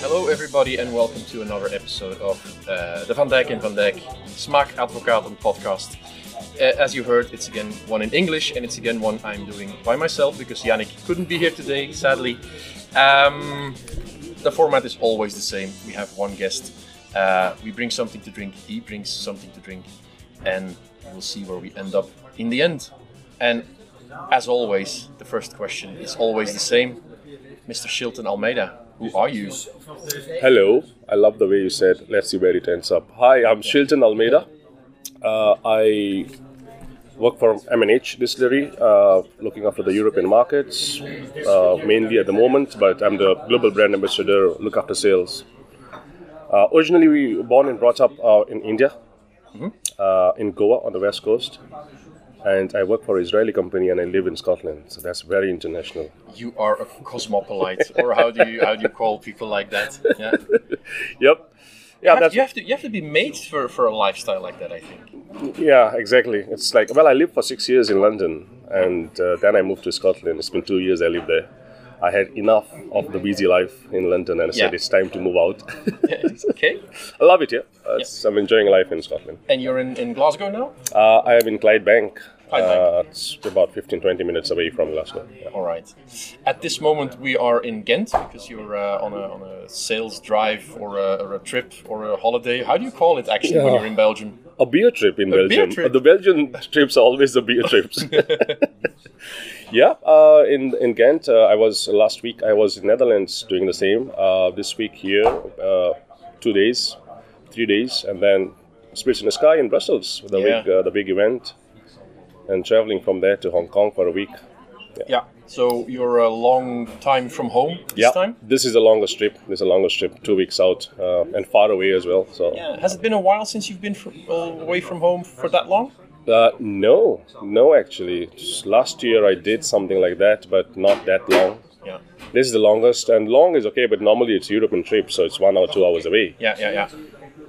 Hello, everybody, and welcome to another episode of uh, the Van Dijk and Van Dijk Smaak Advocaten podcast. Uh, as you heard, it's again one in English, and it's again one I'm doing by myself because Yannick couldn't be here today, sadly. Um, the format is always the same. We have one guest. Uh, we bring something to drink. He brings something to drink, and we'll see where we end up in the end. And as always, the first question is always the same. Mr. Shilton Almeida, who are you? Hello. I love the way you said, let's see where it ends up. Hi, I'm Shilton Almeida. Uh, I work for M&H Distillery, uh, looking after the European markets, uh, mainly at the moment, but I'm the global brand ambassador, look after sales. Uh, originally, we were born and brought up uh, in India, uh, in Goa on the west coast. And I work for an Israeli company and I live in Scotland, so that's very international. You are a cosmopolite, or how do you how do you call people like that? Yeah, Yep. Yeah, Have- that's you have to you have to be made for, for a lifestyle like that. I think. Yeah, exactly. It's like, well, I lived for six years in London and uh, then I moved to Scotland. It's been two years I lived there. I had enough of the busy life in London and I said it's time to move out. It's okay, I love it here. Uh, it's- I'm enjoying life in Scotland. and you're in, in Glasgow now. Uh, I am in Clydebank. Uh, it's about 15 20 minutes away from Glasgow. Yeah. All right. At this moment, we are in Ghent because you're uh, on a on a sales drive or a, or a trip or a holiday. How do you call it actually when you're in Belgium? A beer trip in beer Belgium. trip. The Belgian trips are always the beer trips. yeah, uh, in in Ghent, uh, I was last week. I was in Netherlands doing the same. Uh, this week here, uh, two days, three days, and then Spirits in the Sky in Brussels, the Yeah. big uh, the big event, and traveling from there to Hong Kong for a week. Yeah. So you're a long time from home this yeah, time. this is the longest trip. This is the longest trip, two weeks out, uh, and far away as well. So. Yeah. Has it been a while since you've been fr- away from home for that long? Uh, no, no, actually. Just Last year I did something like that, but not that long. Yeah. This is the longest, and long is okay, but normally it's European trip, so it's one or two hours away. Yeah. Yeah. Yeah.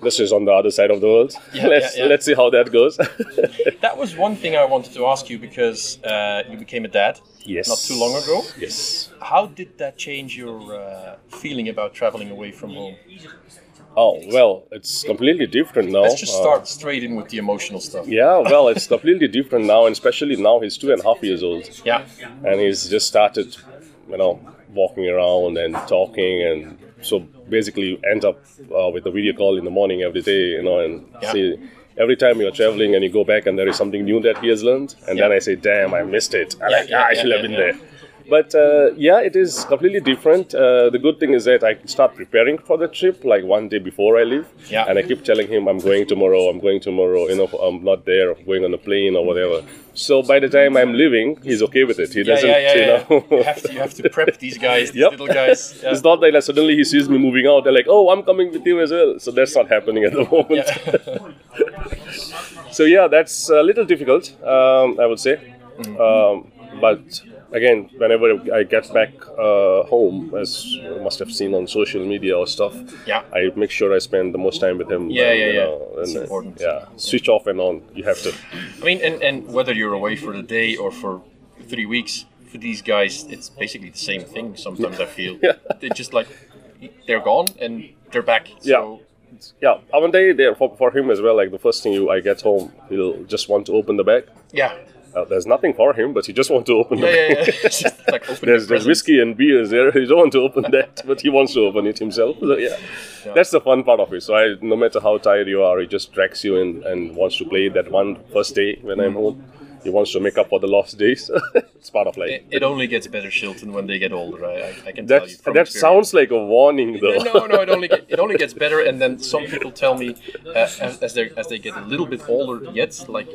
This is on the other side of the world. Yeah, let's yeah, yeah. let's see how that goes. That was one thing I wanted to ask you because uh, you became a dad yes. not too long ago. Yes. How did that change your uh, feeling about traveling away from home? Oh well, it's completely different now. Let's just Uh, start straight in with the emotional stuff. yeah, well, it's completely different now, and especially now he's two and a half years old. Yeah. and he's just started, you know, walking around and talking, and so basically you end up uh, with a video call in the morning every day, you know, and Yeah. see every time you're traveling and you go back and there is something new that he has learned, and then I say, damn, I missed it. I'm Yeah, like, yeah, ah, I yeah, should have been yeah. there. But uh, yeah, it is completely different. Uh, the good thing is that I start preparing for the trip like one day before I leave, Yeah. and I keep telling him I'm going tomorrow. I'm going tomorrow. You know, I'm not there. I'm going on a plane or whatever. So by the time I'm leaving, he's okay with it. He Yeah, doesn't, yeah, yeah, you know. You have to, you have to prep these guys, these Yep. little guys. It's not that like, suddenly he sees me moving out. They're like, "Oh, I'm coming with you as well." So that's not happening at the moment. So yeah, that's a little difficult, um, I would say. Mm-hmm. Um, but again, whenever I get back uh, home, as you must have seen on social media or stuff, Yeah. I make sure I spend the most time with him. Yeah, and, yeah, you yeah. know, It's and, uh, important. Yeah, switch off and on. You have to. I mean, and, and whether you're away for the day or for three weeks, for these guys, it's basically the same thing. Sometimes I feel Yeah. they're just like they're gone and they're back. So, Yeah, uh, one day there for, for him as well. Like the first thing you I get home, he'll just want to open the bag. yeah, Uh, there's nothing for him, but he just wants to open yeah, the yeah. yeah. Just like open There's, there's whiskey and beers there. He don't want to open that, but he wants to open it himself. So yeah, that's the fun part of it. So I, no matter how tired you are, he just drags you in and wants to play that one first day when I'm home. He wants to make up for the lost days. it's part of life. It, it only gets better, Shilton, when they get older. I, I, can that tell you. From that experience. sounds like a warning, though. no, no, it only get, it only gets better, and then some people tell me uh, as, as they as they get a little bit older, yet like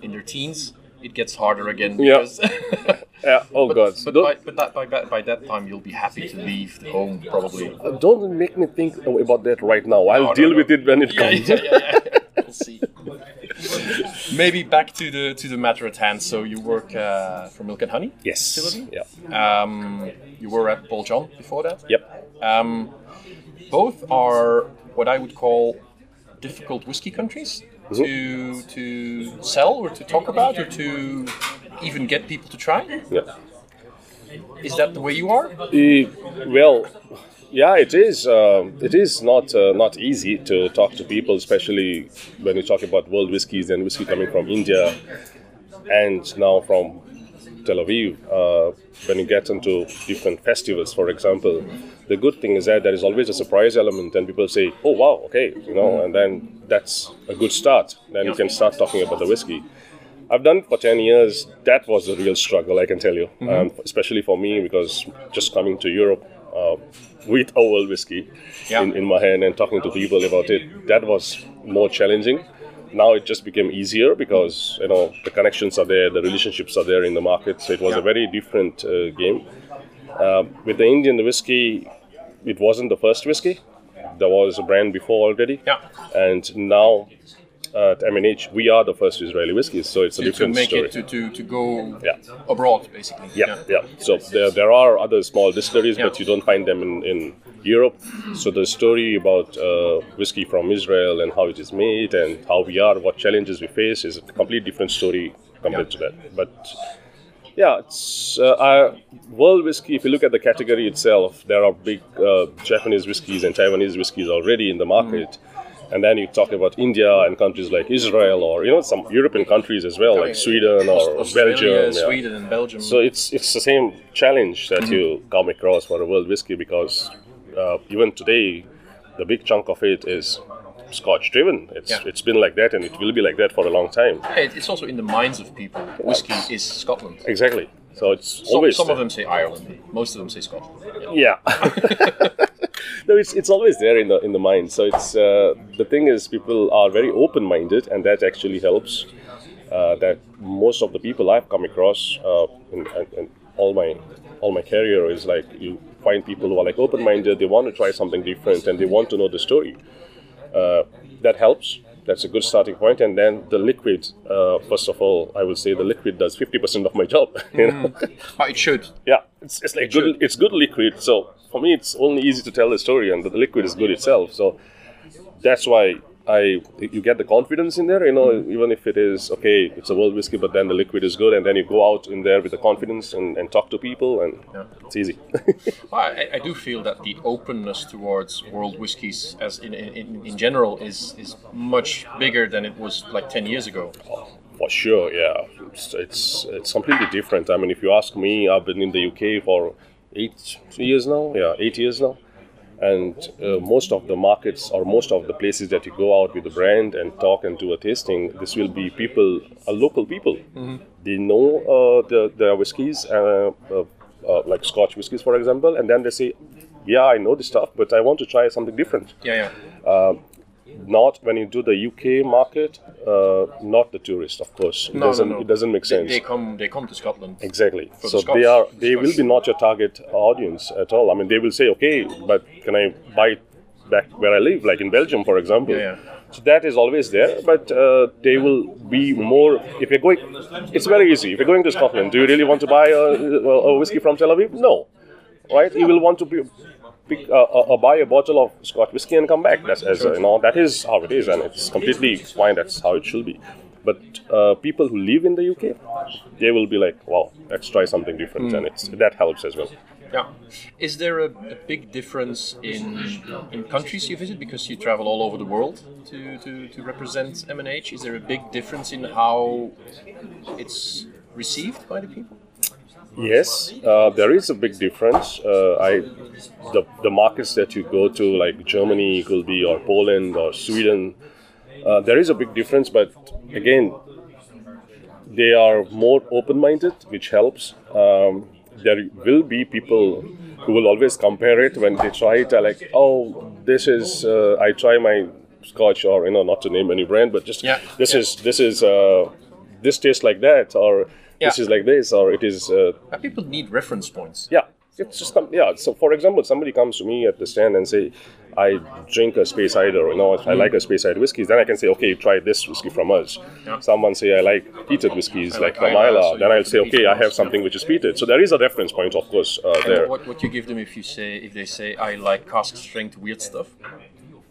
in their teens, it gets harder again. Yeah. Because yeah. Oh God. but by, but that, by, by by that time, you'll be happy to leave the home, probably. Don't make me think about that right now. I'll No, no, deal no. with it when it Yeah, comes. yeah, yeah, yeah. We'll see. Maybe back to the to the matter at hand. So you work uh, for Milk and Honey. Yes. Facility? Yeah. Um, you were at Paul John before that. Yep. Um, both are what I would call difficult whiskey countries to to sell or to talk about or to even get people to try. Yeah. Is that the way you are? Eh, well, Yeah, it is. Um, it is not uh, not easy to talk to people, especially when you talk about world whiskies and whiskey coming from India and now from Tel Aviv. Uh, when you get into different festivals, for example, the good thing is that there is always a surprise element, and people say, "Oh, wow, okay," you know, and then that's a good start. Then you can start talking about the whiskey. I've done it for 10 years. That was a real struggle, I can tell you, um, especially for me because just coming to Europe uh, with a world whiskey Yeah. in, in my hand and talking to people about it, that was more challenging. Now it just became easier because you know the connections are there, the relationships are there in the market. So it was Yeah. a very different uh, game. Uh, with the Indian whiskey, it wasn't the first whiskey. There was a brand before already, Yeah. and now at M&H we are the first Israeli whiskeys. So it's a To, to different make story. it to, to, to go Yeah. abroad, basically. Yeah, yeah. So there, there are other small distilleries, Yeah. but you don't find them in, in Europe. So the story about uh, whiskey from Israel and how it is made and how we are, what challenges we face, is a completely different story compared Yeah. to that. But yeah, it's uh, uh, world whiskey. If you look at the category itself, there are big uh, Japanese whiskies and Taiwanese whiskies already in the market. And then you talk about India and countries like Israel, or you know some European countries as well, like Sweden or Australia, Belgium. yeah. Sweden, and Belgium. So it's it's the same challenge that Mm-hmm. you come across for a world whiskey because uh, even today, the big chunk of it is Scotch driven. It's Yeah. it's been like that and it will be like that for a long time. Yeah, it's also in the minds of people. Whiskey is Scotland. Exactly. So it's Some, always some of them say Ireland. Most of them say Scotland. Yeah. no, it's, it's always there in the in the mind. So it's uh, the thing is people are very open minded, and that actually helps. Uh, that most of the people I've come across uh, in, in, in all my all my career is like you find people who are like open minded. They want to try something different, and they want to know the story. Uh, that helps. That's a good starting point. And then the liquid. Uh, first of all, I will say the liquid does fifty percent of my job. You know? But it should. Yeah, it's, it's like good. It's good liquid. So for me, it's only easy to tell the story, and the liquid is good itself. So that's why I you get the confidence in there. You know, mm-hmm. even if it is okay, it's a world whiskey, but then the liquid is good, and then you go out in there with the confidence and, and talk to people, and Yeah. it's easy. Well, I, I do feel that the openness towards world whiskies, as in, in, in general, is is much bigger than it was like ten years ago. For sure, yeah. It's, it's it's completely different. I mean, if you ask me, I've been in the UK for eight years now. Yeah, eight years now. And uh, most of the markets or most of the places that you go out with the brand and talk and do a tasting, this will be people, uh, local people. They know uh, the the whiskies, uh, uh, uh, like Scotch whiskies, for example, and then they say, "Yeah, I know this stuff, but I want to try something different." Yeah, yeah. Not when you do the UK market, uh, not the tourist, of course. It No, no, doesn't no. it doesn't make sense. they come. They come to Scotland. exactly. the So Scots. they are they Scots. will be not your target audience at all. I mean, they will say, okay, but can I buy it back where I live, like in Belgium, for example? Yeah, yeah. So that is always there, but uh, they will be more. If you're going, it's very easy. If you're going to Scotland, do you really want to buy a, a whiskey from Tel Aviv? No, right? You will want to be pick, uh, uh, uh, buy a bottle of Scotch whiskey and come back. That's as, you know, that is how it is, and it's completely fine. That's how it should be. But uh, people who live in the UK, they will be like, "Wow, let's try something different," and it's that helps as well. Yeah. Is there a, a big difference in in countries you visit because you travel all over the world to, to, to represent M&H? Is there a big difference in how it's received by the people? Yes, uh, there is a big difference. Uh, I, the, the markets that you go to, like Germany, it will be or Poland or Sweden, uh, there is a big difference. But again, they are more open-minded, which helps. Um, there will be people who will always compare it when they try it. Are like, oh, this is uh, I try my Scotch, or you know, not to name any brand, but just Yeah, this yeah. is this is uh, this tastes like that, or this Yeah. is like this, or it is. Uh, people need reference points. yeah, it's just com- yeah. So for example, somebody comes to me at the stand and say, "I drink a Speyside, or you know, I like a Speyside whiskies." Then I can say, "Okay, try this whiskey from us." Yeah. Someone say, "I like peated whiskies, like like from Islay." so Then I'll say, "Okay, I have something which is peated." So there is a reference point, of course, uh, there. what, what you give them if you say if they say I like cask strength weird stuff?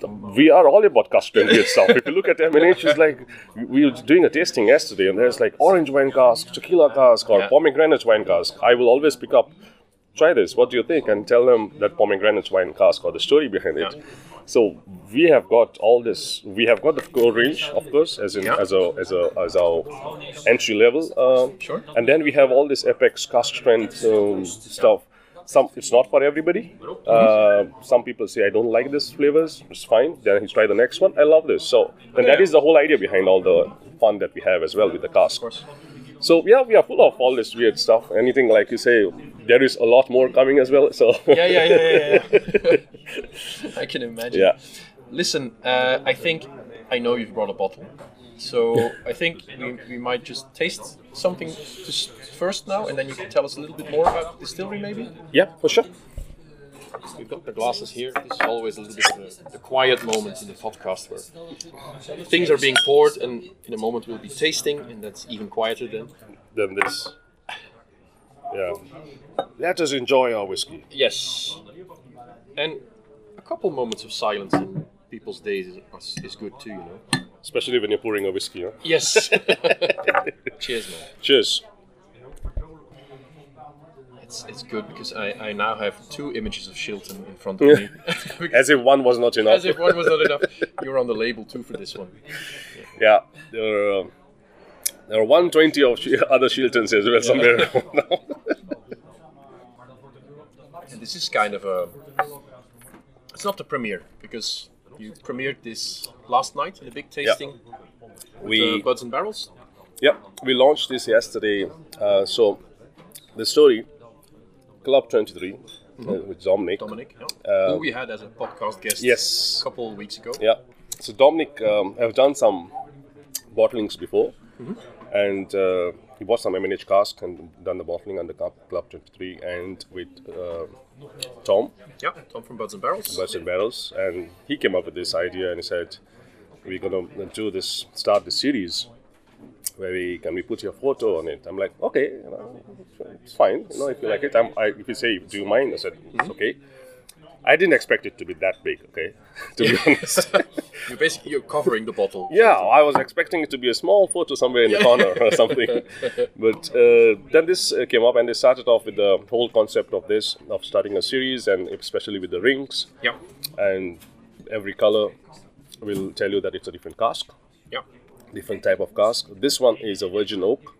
We are all about custom weird stuff. If you look at M&H, it's like we were doing a tasting yesterday, and there's like orange wine cask, tequila cask, or Yeah. pomegranate wine cask. I will always pick up try this. What do you think? And tell them that pomegranate wine cask or the story behind it. Yeah. So we have got all this. We have got the core range, of course, as in Yeah. as a as a as our entry level. Um, Sure. And then we have all this Apex cask strength um, stuff. Some it's not for everybody. Uh, some people say I don't like this flavors. It's fine. Then you try the next one. I love this. So and that is the whole idea behind all the fun that we have as well with the cask. Of course. So yeah, we are full of all this weird stuff. Anything like you say, there is a lot more coming as well. So Yeah, yeah, yeah, yeah. yeah. I can imagine. yeah. Listen, uh, I think I know you've brought a bottle, so I think we, we might just taste something just first now, and then you can tell us a little bit more about the distillery, maybe. Yeah, for sure. We've got the glasses here. This is always a little bit of a, the quiet moment in the podcast where things are being poured, and in a moment we'll be tasting, and that's even quieter then. Than this. Yeah. Let us enjoy our whiskey. Yes, and a couple moments of silence in people's days is, is good too, you know. Especially when you're pouring a whiskey. Huh? Yes. Cheers, man. Cheers. It's, it's good because I, I now have two images of Shilton in front of me. As if one was not enough. As if one was not enough. You're on the label too for this one. yeah. There are, uh, there are 120 of Shi- other Shiltons as well somewhere around now. And this is kind of a. It's not the premiere because you premiered this last night in a big tasting. The we Buds and Barrels. yeah we launched this yesterday. Uh, so the story, Klubb23 uh, with Dominic. Dominic, yeah. who we had as a podcast guest Yes. a couple of weeks ago. Yeah. So Dominic, um, I've done some bottlings before, and uh, he bought some M&H cask and done the bottling under Club Klubb23, and with uh, Tom, Yeah, Tom from Buds and Barrels. Buds and Barrels, and he came up with this idea and he said, "We're gonna do this, start the series." Where we can we put your photo on it? I'm like, okay, you know, it's fine. You know, if you like it, I'm, I, if you say, do you mind? I said, it's mm-hmm. okay. I didn't expect it to be that big. Okay, to be honest. You're basically you're covering the bottle. Yeah, I was expecting it to be a small photo somewhere in the corner or something. But uh, then this uh, came up, and they started off with the whole concept of this, of starting a series, and especially with the rings. Yeah. And every color will tell you that it's a different cask, Yeah. different type of cask. This one is a virgin oak.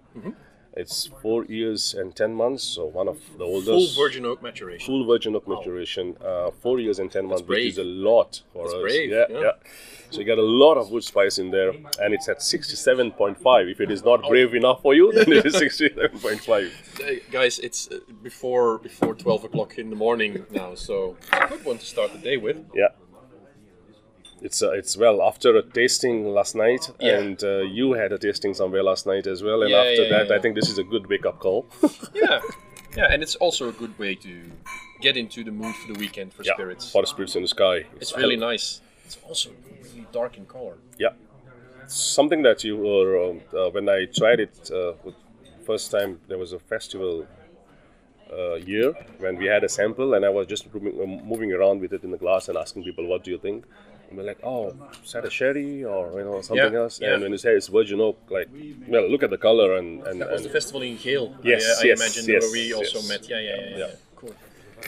It's four years and ten months, so one of the oldest. Full virgin oak maturation. Full virgin oak maturation, uh, four years and ten months, which is a lot for us. brave, yeah, yeah. yeah. So you got a lot of wood spice in there, and it's at sixty-seven point five. If it is not brave enough for you, then it is sixty-seven point five. Guys, it's uh, before before twelve o'clock in the morning now, so a good one to start the day with. Yeah. It's uh, it's well after a tasting last night, Yeah. and uh, you had a tasting somewhere last night as well. And Yeah, after yeah, that. I think this is a good wake-up call. Yeah, yeah, and it's also a good way to get into the mood for the weekend for yeah, spirits. for the spirits in the sky. It's really nice. It's also really dark in color. Yeah, something that you were um, uh, when I tried it uh, first time. There was a festival uh, year when we had a sample, and I was just moving, uh, moving around with it in the glass and asking people, "What do you think?" And they're like, "Oh, is that a sherry or you know something Yeah, else?" yeah. And when you say it's virgin oak, like, well, look at the color and and, That was and the festival in Geel. Yes, I, I yes, imagine yes, where we also yes. met. Yeah, yeah, yeah, yeah. Yeah. yeah. Cool.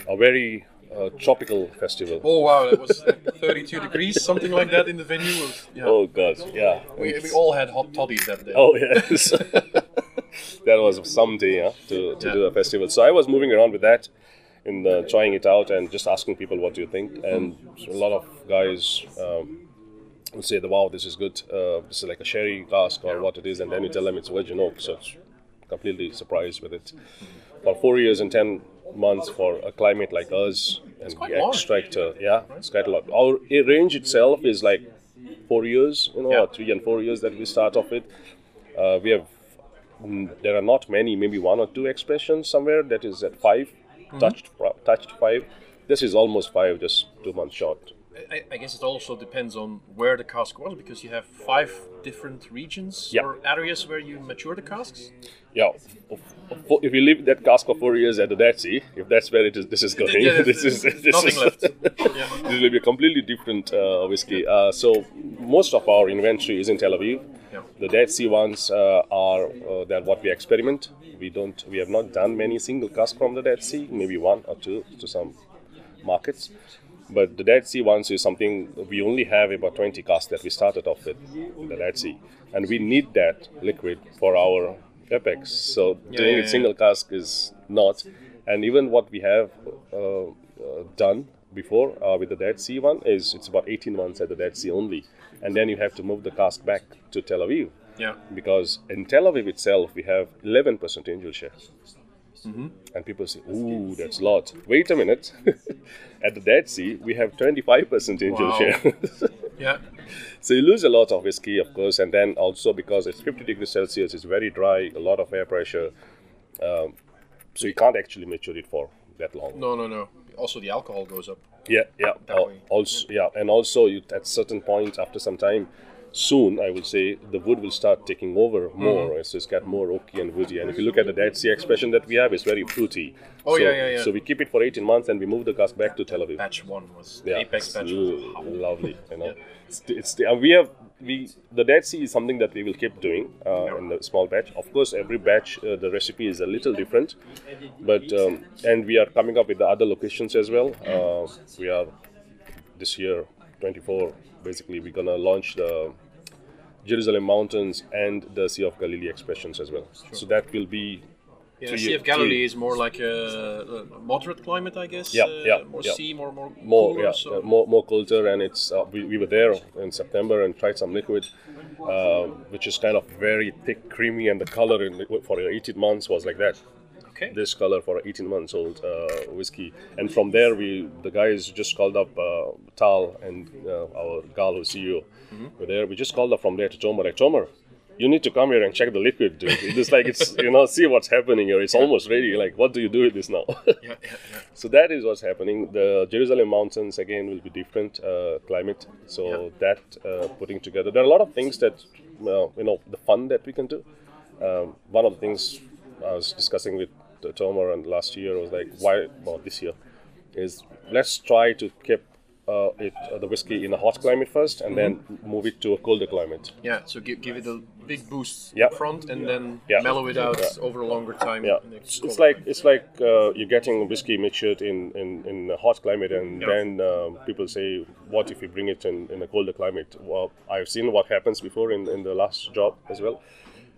a very uh, tropical festival. Oh wow, that was 32 degrees, something like that in the venue. Was- yeah. Oh God, yeah. we, we all had hot toddies that day. Oh yes, that was some day huh, to, to Yeah. do a festival. So I was moving around with that, and uh, trying it out, and just asking people what do you think. And a lot of guys um, would say, the, "Wow, this is good. Uh, this is like a sherry cask or what it is," and then you tell them it's virgin oak. So it's completely surprised with it. For four years and ten months for a climate like us, and long. uh, yeah, it's quite a lot. Our range itself is like four years, you know, Yeah. three and four years that we start off with. Uh, we have there are not many, maybe one or two expressions somewhere that is at 5 Mm-hmm. touched touched five. This is almost five, just two months short. I, I guess it also depends on where the cask was because you have five different regions Yeah. or areas where you mature the casks. Yeah, if, you leave that cask for four years at the Dead Sea, if that's where it is, this is going. Yeah, this is this nothing is, left. Yeah. This will be a completely different uh, whiskey. Uh, so most of our inventory is in Tel Aviv. The Dead Sea ones uh, are uh, that what we experiment. We don't. We have not done many single cask from the Dead Sea. Maybe one or two to some markets. But the Dead Sea ones is something we only have about 20 casks that we started off with in the Dead Sea, and we need that liquid for our Apex. So doing yeah, it yeah. single cask is not. And even what we have uh, uh, done before uh, with the Dead Sea one is it's about 18 months at the Dead Sea only, and then you have to move the cask back to Tel Aviv Yeah. because in Tel Aviv itself we have 11% angel share. And people say, "Ooh, that's a lot." Wait a minute. At the Dead Sea, we have 25% angel Wow. share. Yeah. so you lose a lot of whiskey, of course, and then also because it's 50 degrees Celsius, it's very dry, a lot of air pressure, um, so you can't actually mature it for that long. No, no, no. Also, the alcohol goes up. Yeah, yeah. Way. Also, yeah, and also you, at certain point after some time, soon I will say the wood will start taking over Mm-hmm. more. So it's got more oaky and woody. And if you look at the Dead Sea expression that we have, it's very fruity. Oh, so, yeah, yeah, yeah. So we keep it for 18 months and we move the cask back to Tel Aviv. Batch one was Yeah, apex batch. l- lovely. You know, it's, it's and we have we the Dead Sea is something that we will keep doing uh, in the small batch. Of course, every batch uh, the recipe is a little different, but um, and we are coming up with the other locations as well. Uh, we are this year 24. Basically, we're gonna launch the Jerusalem Mountains and the Sea of Galilee expressions as well. So that will be yeah, three- Sea of Galilee is more like a, a moderate climate, I guess. Yeah, uh, yeah, More yeah. sea, more more more cooler, yeah so- uh, more more colder and it's uh, we, we were there in September and tried some liquid uh, which is kind of very thick creamy and the color in for 18 months was like that Okay. this color for 18 months old uh, whiskey and from there we the guys just called up uh, Tal and uh, our gal who's CEO were there we just called up from there to Tomer like Tomer you need to come here and check the liquid dude it's like it's you know see what's happening here it's almost ready like what do you do with this now yeah, yeah, yeah. So that is what's happening. The Jerusalem mountains again will be different uh, climate. So Yeah. that uh, putting together, there are a lot of things that well, you know the fun that we can do. Um, one of the things I was discussing with uh, Tomer and last year was like why well this year is let's try to keep uh, it uh, the whiskey in a hot climate first and then move it to a colder climate. Yeah, so give, give it a big boost Yeah. up front and then Yeah. mellow it out Yeah. over a longer time. Yeah, it's, it's like it's like uh, you're getting whiskey matured in, in, in a hot climate, and Yeah. then um, people say, "What if you bring it in, in a colder climate?" Well, I've seen what happens before in, in the last job as well.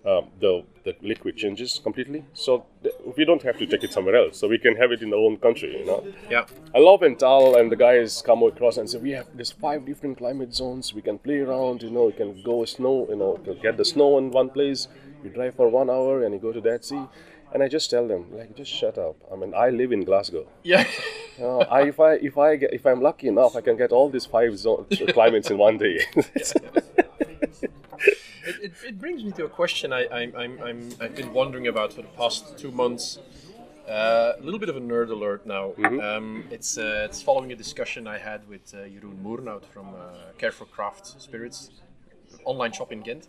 Um, the the liquid changes completely, so th- we don't have to take it somewhere else. So we can have it in our own country, you know. Yeah. I love Ental and the guys come across and say we have there's five different climate zones. We can play around, you know. You can go snow, you know, to get the snow in one place. You drive for one hour and you go to that sea. And I just tell them like, just shut up. I mean, I live in Glasgow. Yeah. Uh, I, if I if I get, if I'm lucky enough, I can get all these five zones climates in one day. it, it, it brings me to a question I, I'm, I'm, I'm, I've been wondering about for the past two months. Uh, a little bit of a nerd alert now. Um, it's, uh, it's following a discussion I had with uh, Jeroen Moernout from uh, Care for Craft Spirits, online shop in Ghent.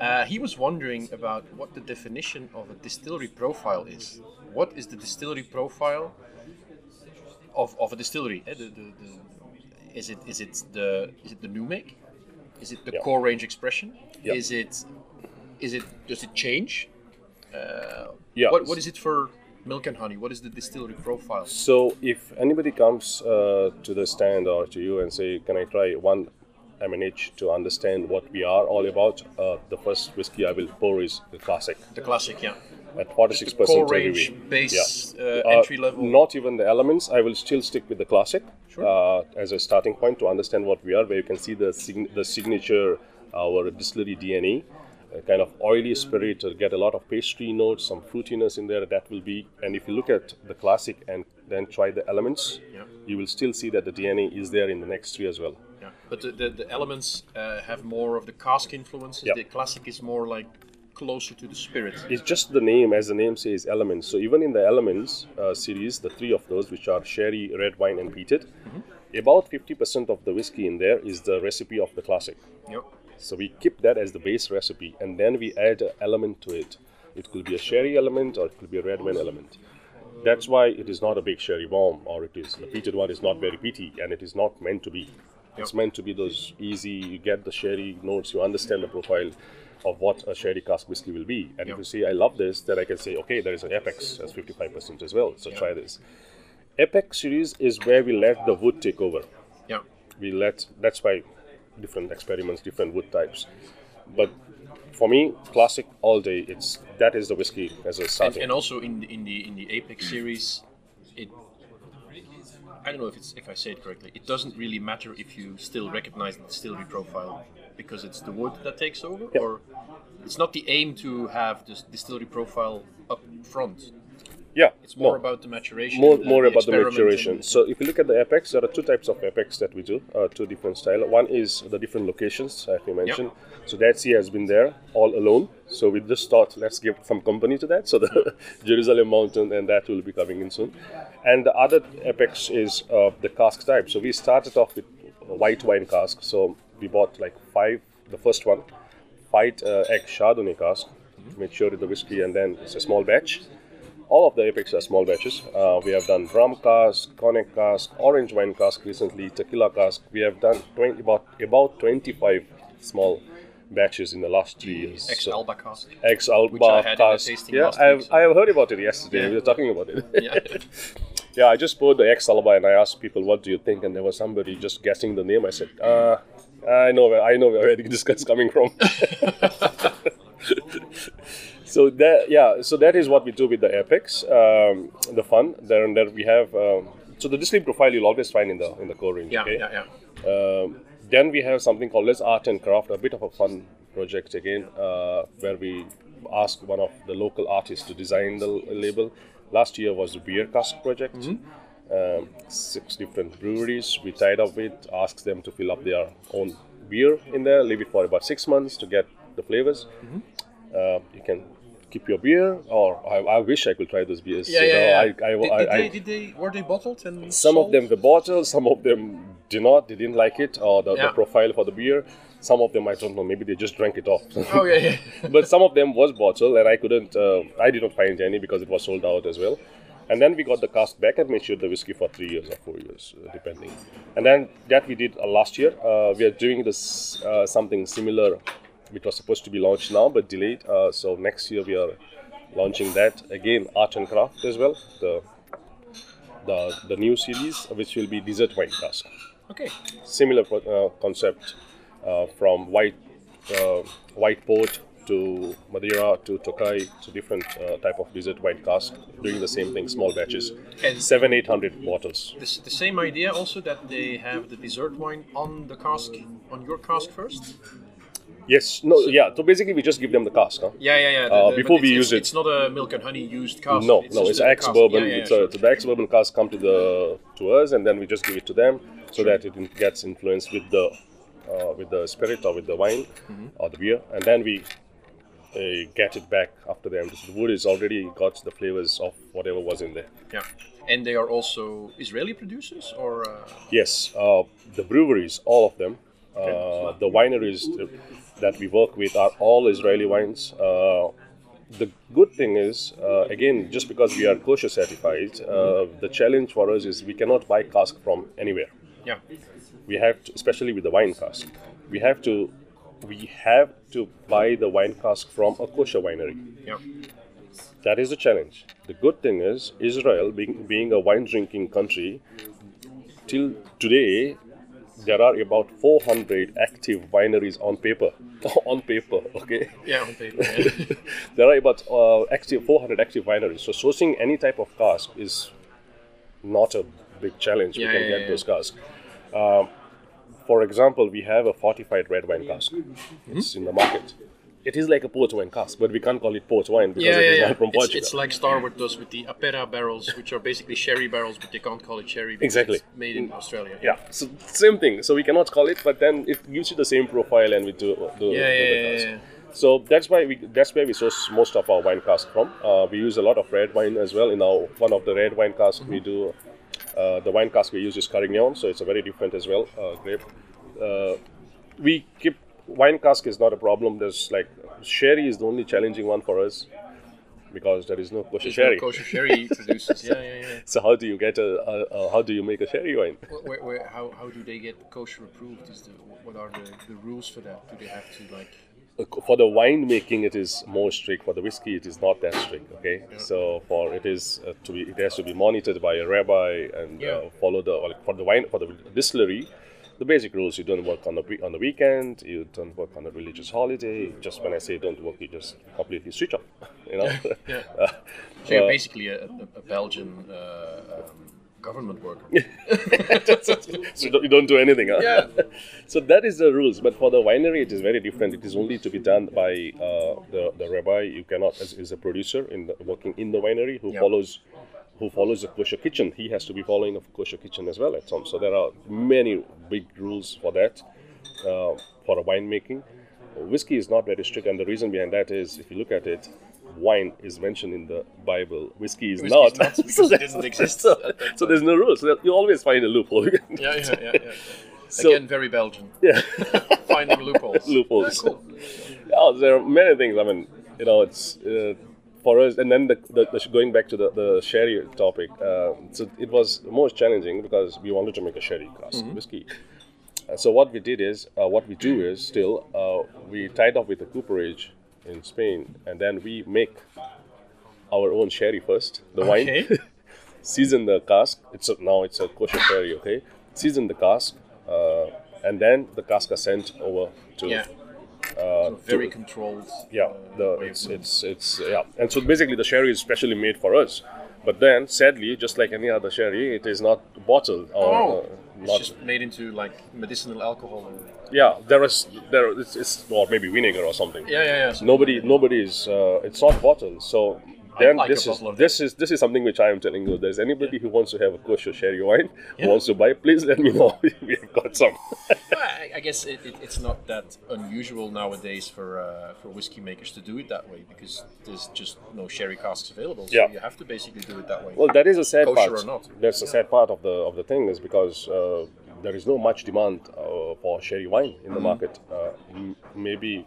Uh, he was wondering about what the definition of a distillery profile is. What is the distillery profile of, of a distillery? Eh, the, the, the, is it is it the is it the new make? Is it the Yeah. core range expression? Yeah. Is it is it does it change? Uh, Yeah. What what is it for milk and honey? What is the distillery profile? So if anybody comes uh, to the stand or to you and say, "Can I try one M&H to understand what we are all about?" Uh, the first whiskey I will pour is the classic The classic, yeah. at 46 Core percent range, base, uh, Uh, entry level. Not even the elements. I will still stick with the classic uh, as a starting point to understand what we are, where you can see the sign- the signature, our distillery DNA, a kind of oily spirit, to get a lot of pastry notes, some fruitiness in there. That will be. And if you look at the classic and then try the elements, Yeah. you will still see that the DNA is there in the next three as well. Yeah. But the, the, the elements uh, have more of the cask influences. Yeah. The classic is more like closer to the spirit. It's just the name, as the name says, elements. So even in the elements uh, series, the three of those, which are sherry, red wine, and peated, about 50% of the whiskey in there is the recipe of the classic. Yep. So we keep that as the base recipe, and then we add an element to it. It could be a sherry element, or it could be a red wine element. That's why it is not a big sherry bomb, or it is the peated one is not very peaty, and it is not meant to be. It's meant to be those easy. You get the sherry notes. You understand the profile of what a sherry cask whiskey will be. And Yeah. if you say I love this, then I can say okay, there is an Apex that's 55% as well. So Yeah. try this. Apex series is where we let the wood take over Yeah. we let that's why different experiments different wood types but for me classic all day it's that is the whiskey as a And, starting and also in the in the in the Apex series, it I don't know if it's if I say it correctly. It doesn't really matter if you still recognize the distillery profile because it's the wood that takes over, Yeah. or it's not the aim to have this distillery profile up front. Yeah It's more no, about the maturation. more, more the about the maturation. So if you look at the apex there are two types of apex that we do uh, two different style. One is the different locations like you mentioned. So that sea has been there all alone. So we just thought let's give some company to that. So the jerusalem mountain and that will be coming in soon. And the other apex is uh, the cask type. So we started off with a white wine cask. So we bought like five the first one five uh, egg chardonnay cask to make sure the whiskey and then it's a small batch all of the Apex are small batches. Uh, we have done rum cask, cognac cask, orange wine cask recently, tequila cask. We have done 20, about about 25 small batches in the last three years. Ex Alba cask. Ex Alba cask. Yeah, I have, I have heard about it yesterday. Yeah. We were talking about it. Yeah. yeah, I just poured the ex Alba and I asked people, "What do you think?" And there was somebody just guessing the name. I said, uh, "I know, where I know where this guy's coming from." so that yeah so that is what we do with the apex um, the fun then there we have um, so the distillery profile you'll always find in the in the core range yeah, okay? yeah, yeah. Um, then we have something called as art and craft a bit of a fun project again uh, where we ask one of the local artists to design the label. Last year was the beer cask project. Um, six different breweries we tied up with asked them to fill up their own beer in there leave it for about six months to get the flavors. Uh, you can keep your beer, or I, I wish I could try those beers. Yeah, you yeah, know, yeah. I, I, did, did I- they, did they were they bottled and some of them the bottle, some of them did not. They didn't like it, or the, Yeah. the profile for the beer. Some of them I don't know. Maybe they just drank it off. Oh yeah, yeah. but some of them was bottled, and I couldn't. Uh, I did not find any because it was sold out as well. And then we got the cask back and made sure the whiskey for three years or four years, uh, depending. And then that we did uh, last year. Uh, we are doing this uh, something similar, which was supposed to be launched now but delayed. Uh, so next year we are launching that again, art and craft as well. The the the new series, which will be dessert wine cask Okay. similar uh, concept uh, from white uh, white port to Madeira to Tokai to different uh, type of dessert wine cask, doing the same thing, small batches, And- seven eight hundred bottles. This, the same idea also that they have the dessert wine on the cask on your cask first. Yes, no, yeah. So basically, we just give them the cask. Huh? Yeah, yeah, yeah. Uh, the- before we use it- it's not a milk and honey used cask. No, no, it's ex bourbon. Yeah, yeah, it's sure. a, the ex bourbon cask come to the to us, and then we just give it to them so that it gets influenced with the uh, with the spirit or with the wine Mm-hmm. or the beer, and then we uh, get it back after them. The wood is already got the flavors of whatever was in there. Yeah, and they are also Israeli producers, or uh, Yes, uh, the breweries, all of them, uh, Okay. the wineries that we work with are all Israeli wines. Uh, the good thing is, uh, again, just because we are kosher certified, uh, the challenge for us is we cannot buy cask from anywhere. yeah, We have, to, especially with the wine cask, we have to, we have to buy the wine cask from a kosher winery. yeah, That is the challenge. The good thing is, Israel, being, being a wine drinking country, till today, there are about 400 active wineries on paper. on paper, okay? yeah, on paper. Yeah. there are about uh, active 400 active wineries. So sourcing any type of cask is not a big challenge. Yeah, we can yeah, get those casks. Um, for example, we have a fortified red wine cask. Mm-hmm. It's in the market. It is like a port wine cask, but we can't call it port wine because Yeah, it yeah, is yeah. not from Portugal. it's like Starward does with the Apera barrels, which are basically sherry barrels, but they can't call it sherry. because Exactly. it's made in Australia. Yeah, so same thing. So we cannot call it, but then it gives you the same profile, and we do do, Yeah, do yeah, the yeah, yeah. So that's why we that's where we source most of our wine cask from. Uh, we use a lot of red wine as well. In our one of the red wine casks, we do uh, the wine cask we use is Carignan, so it's a very different as well uh, grape. Uh, we keep wine cask is not a problem. There's like sherry is the only challenging one for us. because there is no kosher There's sherry. no kosher sherry producers. Yeah, yeah, yeah. So how do you get a, a, a how do you make a sherry wine? Where, how, how do they get kosher approved? Is the, what are the, the rules for that? Do they have to like? For the wine making, it is more strict. For the whiskey, it is not that strict. Okay, so for it is uh, to be it has to be monitored by a rabbi and Yeah. uh, follow the like for the wine for the distillery. The basic rules: you don't work on the on the weekend, you don't work on a religious holiday. Just when I say don't work, you just completely switch off. You know. Yeah. Uh, So you're uh, basically a, a, a Belgian uh, um, government worker. so you don't, you don't do anything. Huh? Yeah. so that is the rules. But for the winery, it is very different. It is only to be done by uh, the, the rabbi. You cannot, as is a producer in the, working in the winery who Yeah. follows who follows the kosher kitchen. He has to be following a kosher kitchen as well at some. So there are many big rules for that uh, for a winemaking. Whiskey is not very strict, and the reason behind that is if you look at it. Wine is mentioned in the Bible. Whiskey is Whiskey not. is not, because So it that's- didn't exist So, so there's no rules. So you always find a loophole. yeah, yeah, yeah, yeah. So- Again, very Belgian. yeah. Finding loopholes. loopholes. Yeah, cool. Yeah, there are many things. I mean, you know, it's uh, for us. And then the, the, the going back to the, the sherry topic, uh, so it was most challenging because we wanted to make a sherry cask whiskey. Uh, so what we did is, uh, what we do is still, uh, we tied up with a cooperage in Spain, and then we make our own sherry first, the Okay. wine. season the cask. It's a, now it's a kosher sherry, okay? Season the cask, uh, and then the cask are sent over to Yeah. Uh, very to- controlled. yeah, uh, the it's it's it's yeah, and so basically the sherry is specially made for us. But then, sadly, just like any other sherry, it is not bottled or Oh, uh, it's just made into like medicinal alcohol. Yeah, there is there it's, it's or maybe vinegar or something. Yeah, yeah, yeah. Nobody nobody is uh, it's not bottled. So then like this is this is this is something which I am telling you. There's anybody who wants to have a kosher sherry wine Yeah. wants to buy, please let me know. we have got some. I, I guess it, it, it's not that unusual nowadays for uh, for whiskey makers to do it that way because there's just no sherry casks available. So Yeah. you have to basically do it that way. Well, that is a sad Kosher part. or not. That's a sad part of the of the thing is because uh, there is no much demand uh, for sherry wine in the Mm-hmm. market. Uh, m- maybe,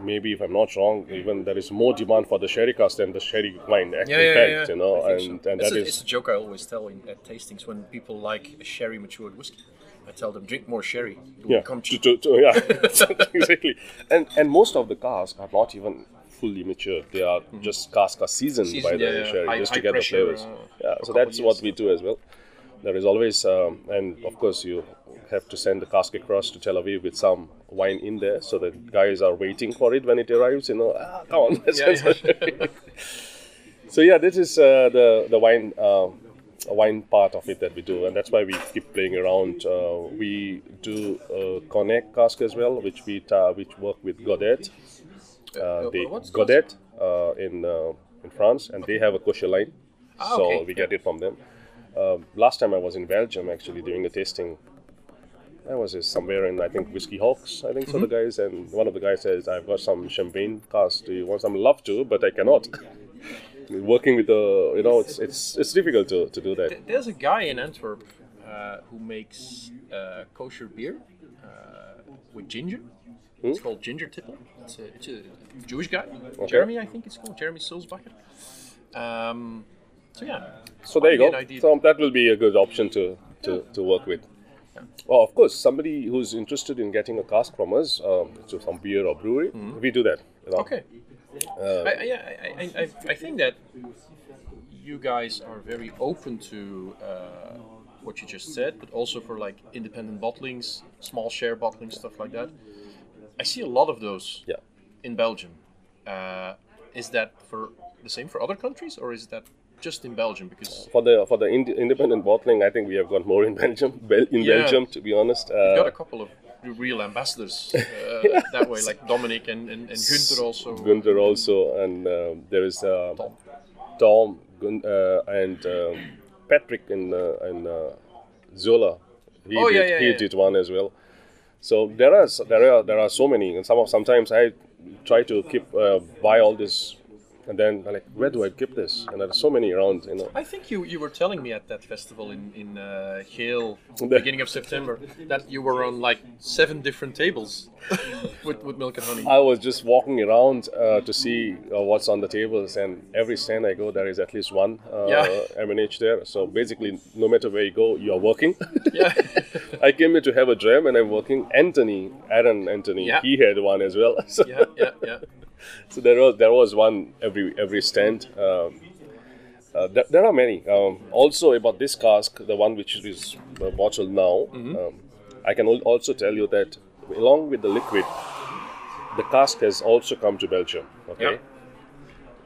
maybe if I'm not wrong, even there is more demand for the sherry cask than the sherry wine. Actually, yeah, yeah, fact, yeah. you know, and so. and it's, that a, is it's a joke I always tell in, at tastings when people like a sherry matured whiskey. I tell them drink more sherry. It yeah, become to, cheap. to, to- yeah, exactly. And and most of the casks are not even fully mature. They are just cask are seasoned, by Mm-hmm. The yeah, yeah. sherry High- just to get the flavors. uh, yeah, so that's what we do as well. There is always, um, and of course, you have to send the cask across to Tel Aviv with some wine in there, so that guys are waiting for it when it arrives. You know, ah, come on, Yeah, sherry. so yeah, this is uh, the the wine. Uh, wine part of it that we do, and that's why we keep playing around. Uh, we do cognac cask as well, which we ta- which work with Godet, uh, Uh, they, Godet uh, in uh, in France, and they have a kosher line, Ah, so okay. we get it from them. Um last time I was in Belgium, actually doing a tasting. I was uh, somewhere in I think Whiskey Hawks, I think so. The Mm-hmm. guys and one of the guys says, "I've got some champagne cask. Do you want some? Love to, but I cannot." Working with the, you know, it's it's it's difficult to, to do that. There's a guy in Antwerp uh, who makes uh, kosher beer uh, with ginger. It's called Ginger Tipple. It's a, it's a Jewish guy. Jeremy, I think it's called. Jeremy Sulzbacher. Um, so yeah. So there you go. So that will be a good option to, to, to work with. Well, of course, somebody who's interested in getting a cask from us, um, so some beer or brewery, we do that. you know. Mm-hmm. Okay. I, I, yeah, I, I, I, I think that you guys are very open to uh, what you just said, but also for like independent bottlings, small share bottling, stuff like that. I see a lot of those Yeah. in Belgium. Uh, is that for the same for other countries, or is that just in Belgium? Because For the for the ind- independent bottling, I think we have got more in Belgium. Bel- in Yeah. Belgium, to be honest. you've got Uh, a couple of real ambassadors uh, that way, like Dominic and, and, and Günther also. Gunther also, and um, there is uh, Tom. Tom Gun- uh, and um, Patrick in uh, in uh, Zola. He Oh, did, yeah, yeah, he yeah. did one as well. So there are there are there are so many, and some of sometimes I try to keep uh, buy all this and then I'm like, where do I keep this? And there's so many around, you know. I think you, you were telling me at that festival in in uh, Geel, beginning of September, that you were on like seven different tables with, with milk and honey. I was just walking around uh, to see uh, what's on the tables, and every stand I go, there is at least one uh, Yeah. M&H there. So basically, no matter where you go, you are working. yeah, I came here to have a dram, and I'm working. Anthony, Aaron Anthony, Yeah. he had one as well. So, yeah, yeah, yeah. So there was there was one every every stand. Um, uh, there, there are many. Um, also about this cask, the one which is uh, bottled now, Mm-hmm. um, I can al- also tell you that along with the liquid, the cask has also come to Belgium. Okay. Yeah.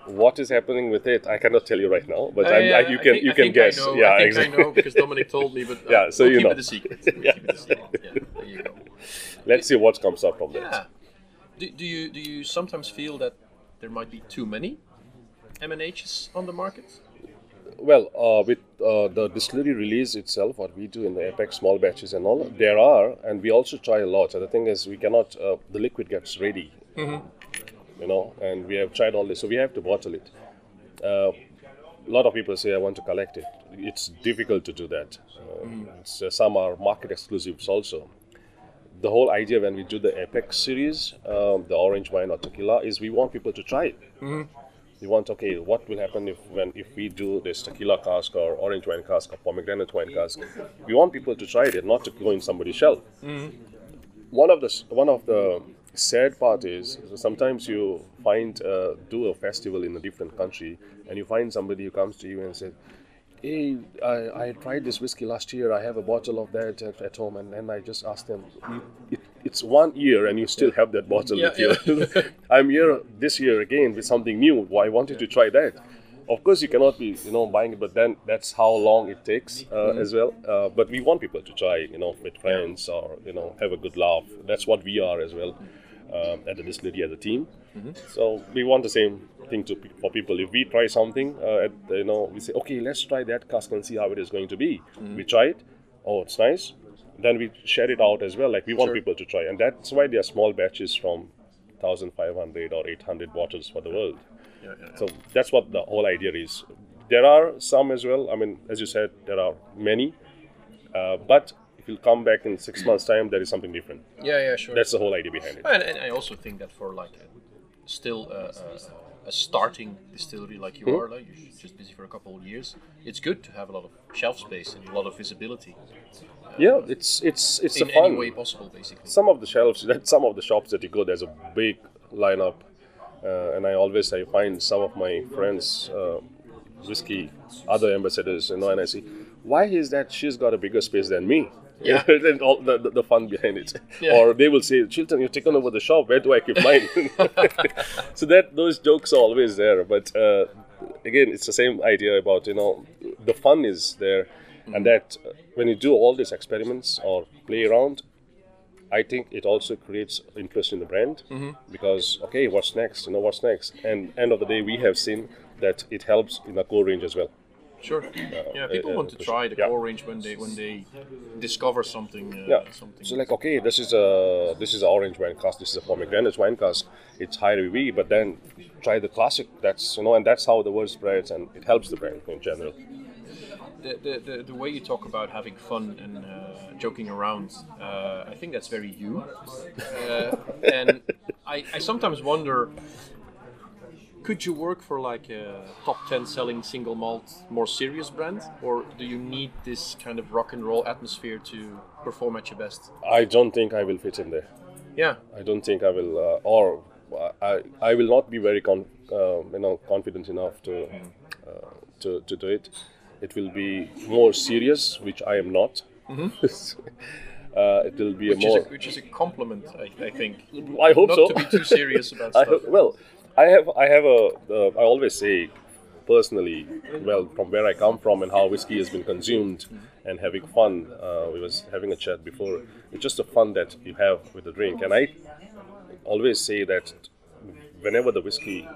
What is happening with it? I cannot tell you right now, but I'm, I, I, uh, you can think- you can guess. I know, yeah, I think exactly. I know because Dominic told me, but uh, Yeah, so we'll you keep know. it a secret. We'll keep it a secret. Yeah, there you go. Let's see what comes up from that. Do, do you do you sometimes feel that there might be too many M&Hs on the market? Well, uh, with uh, the distillery release itself, what we do in the Apex small batches and all, there are, and we also try a lot. And the thing is, we cannot, uh, the liquid gets ready, you know, and we have tried all this, so we have to bottle it. Uh, a lot of people say, I want to collect it. It's difficult to do that. Uh, it's, uh, some are market exclusives also. The whole idea when we do the Apex series, um, the orange wine or tequila, is we want people to try it. You want okay what will happen if when if we do this tequila cask or orange wine cask or pomegranate wine cask? We want people to try it and not to go in somebody's shelf one of the one of the sad part is sometimes you find uh, do a festival in a different country and you find somebody who comes to you and says hey I, I tried this whiskey last year. I have a bottle of that at, at home and then i just ask them it, it's one year and you still have that bottle Yeah, with you. i'm here this year again with something new. Why i wanted to try that? Of course you cannot be you know buying it but then that's how long it takes uh, as well. Uh, but we want people to try you know with friends or you know have a good laugh. That's what we are as well um, at the distillery as a team so we want the same thing to for people. If we try something, uh, at, you know, we say, okay, let's try that cask and see how it is going to be. We try it. Oh, it's nice. Then we share it out as well. Like we want Sure. people to try, and that's why they are small batches from 1,500 or 800 bottles for the world. Yeah, yeah. So that's what the whole idea is. There are some as well. I mean, as you said, there are many. Uh, but if you come back in six months' time, there is something different. yeah, yeah, sure. That's the whole idea behind it. And, and I also think that for like still a, a, a starting distillery like you are, like you're just busy for a couple of years, it's good to have a lot of shelf space and a lot of visibility Yeah, it's it's it's in a fun. any way possible, basically. some of the shelves that some of the shops that you go there's a big lineup uh, and i always i find some of my friends uh, whiskey other ambassadors you know and i see why is that she's got a bigger space than me Yeah. and all the, the, the fun behind it Yeah. or they will say Shilton you've taken over the shop where do i keep mine so that those jokes are always there but uh, again it's the same idea about you know the fun is there and that uh, when you do all these experiments or play around I think it also creates interest in the brand because okay, what's next? You know what's next? And end of the day, we have seen that it helps in the core range as well. Sure. yeah, people uh, want to try the Yeah. core range when they when they discover something. Uh, Yeah. Something. So like okay, this is a this is a orange wine cask. This is a pomegranate wine cask. It's high ABV, but then try the classic. That's you know, and that's how the word spreads, and it helps the brand in general. the, the, the, the way you talk about having fun and uh, joking around, uh, I think that's very you. Uh, and I, I sometimes wonder could you work for like a top 10 selling single malt, more serious brand? Or do you need this kind of rock and roll atmosphere to perform at your best? I don't think I will fit in there. Yeah, I don't think I will, uh, or I, I will not be very con- uh, you know confident enough to, uh, to to do it. It will be more serious, which I am not. uh, it will be which, a more. is, a, which is a compliment, I, I think. I hope Not so. to be too serious about I stuff. ho- well, I have I have a uh, I always say personally, well, from where I come from and how whiskey has been consumed and having fun. Uh, we was having a chat before. It's just the fun that you have with the drink, and I always say that whenever the whiskey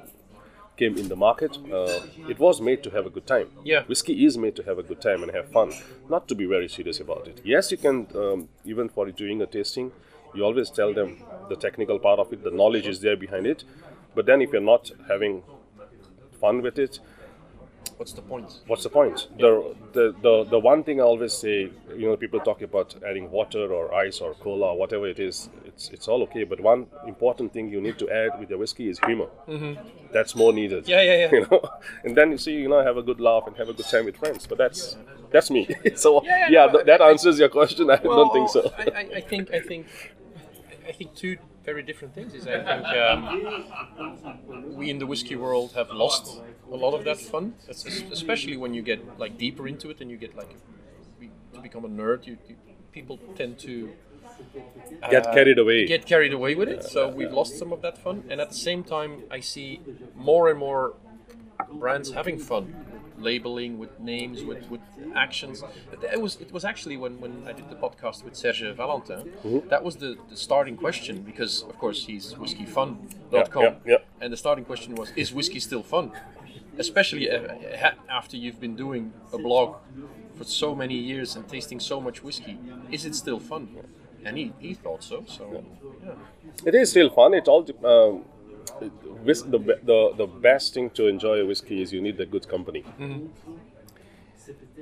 came in the market, uh, it was made to have a good time. Yeah. whiskey is made to have a good time and have fun, not to be very serious about it. Yes, you can um, even for doing a tasting, you always tell them the technical part of it, the knowledge is there behind it. But then if you're not having fun with it, What's the point? what's the point? The, the, the, the one thing I always say, you know, people talk about adding water or ice or cola or whatever it is, it's, it's all okay. But one important thing you need to add with your whiskey is humor. Mm-hmm. That's more needed. Yeah, yeah, yeah. You know, and then you see, you know, have a good laugh and have a good time with friends. But that's that's me. so Yeah, yeah, yeah, no, th- that I- answers your question. I don't think so. I, I, I think I think I think two very different things. Is I think um, we in the whiskey world have lost a lot of that fun, es- especially when you get like deeper into it and you get like to become a nerd. You, you people tend to Get uh, carried away. Get carried away with it. So we've lost some of that fun, and at the same time, I see more and more brands having fun, labeling with names, with, with actions. It was it was actually when, when I did the podcast with Serge Valentin, Mm-hmm. that was the, the starting question because of course he's whiskyfun.com, Yeah, yeah, yeah. and the starting question was is whiskey still fun? Especially uh, after you've been doing a blog for so many years and tasting so much whiskey, is it still fun? And he, he thought so. So yeah. It is still fun. It all um, the, the the best thing to enjoy a whiskey is you need a good company.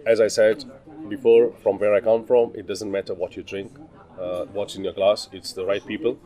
As I said before, from where I come from, it doesn't matter what you drink, uh, what's in your glass. It's the right people.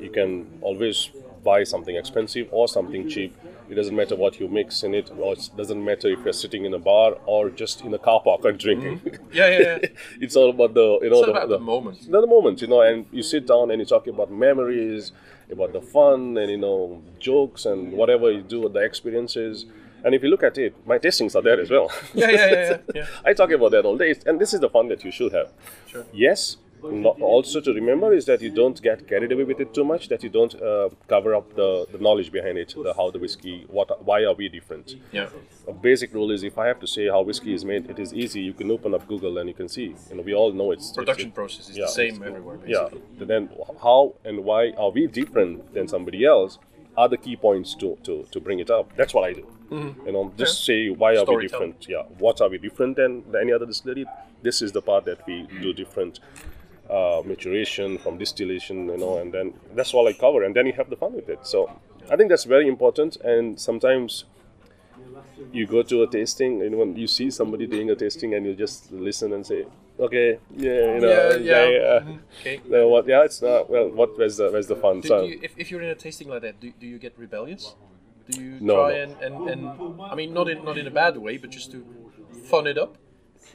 You can always buy something expensive or something cheap. It doesn't matter what you mix in it, or it doesn't matter if you're sitting in a bar or just in a car park and drinking. Yeah, yeah, yeah. it's all about the you know It's the, about the moment. Not the moment, you know, and you sit down and you talk about memories, about the fun, and you know, jokes and whatever you do, with the experiences. And if you look at it, my tastings are there as well. Yeah, yeah, yeah, yeah, yeah. I talk about that all day, and this is the fun that you should have. Sure. Yes. Also to remember is that you don't get carried away with it too much. That you don't uh, cover up the, the knowledge behind it, the how the whiskey, what, why are we different? Yeah. A basic rule is if I have to say how whiskey is made, it is easy. You can open up Google and you can see. You know, we all know it's Production it's, process is yeah, the same everywhere. yeah. Basically. Then how and why are we different than somebody else? Are the key points to, to, to bring it up. That's what I do. You know, just say why are we different? Yeah, what are we different than, than any other distillery? This is the part that we do different. Uh, maturation from distillation, you know, and then that's all I cover, and then you have the fun with it. So I think that's very important. And sometimes you go to a tasting and when you see somebody doing a tasting and you just listen and say okay yeah you know Yeah, yeah. yeah, Mhm. Okay. No, what yeah it's not well what where's the where's the fun Do, so do you, if, if you're in a tasting like that, do, do you get rebellious? Do you No, try no. And, and, and I mean not in not in a bad way, but just to fun it up?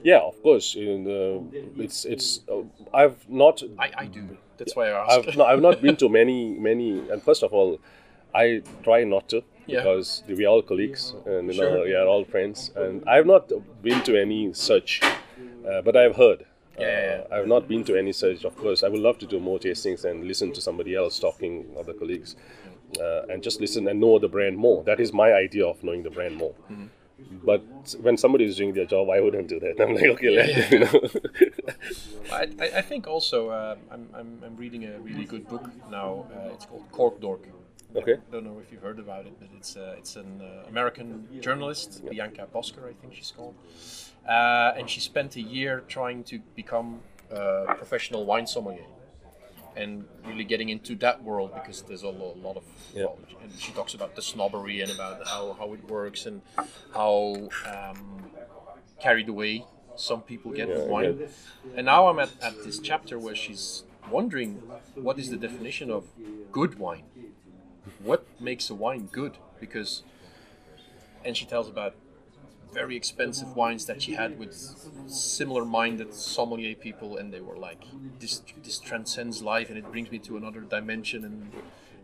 Yeah of course in, uh, it's it's uh, I've not I, I do. That's why I asked. I've, no, I've not been to many many and first of all I try not to Yeah. because we're all colleagues and you know Sure. we are all friends and I've not been to any such uh, but I've heard yeah. Uh, I've not been to any such of course I would love to do more tastings and listen to somebody else talking other colleagues uh, and just listen and know the brand more that is my idea of knowing the brand more Mm-hmm. But when somebody is doing their job I wouldn't do that I'm like okay let yeah. you know I, I, think also uh, I'm, I'm, I'm reading a really good book now. Uh, it's called Cork Dork. okay I don't know if you've heard about it, but it's uh, it's an uh, American journalist, Bianca Bosker, I think she's called, uh, and she spent a year trying to become a professional wine sommelier, and really getting into that world because there's a lo- lot of Yeah. well, and she talks about the snobbery and about how, how it works and how um, carried away some people get with Yeah, wine. And now I'm at, at this chapter where she's wondering what is the definition of good wine what makes a wine good because and she tells about very expensive wines that she had with similar minded sommelier people and they were like this this transcends life and it brings me to another dimension and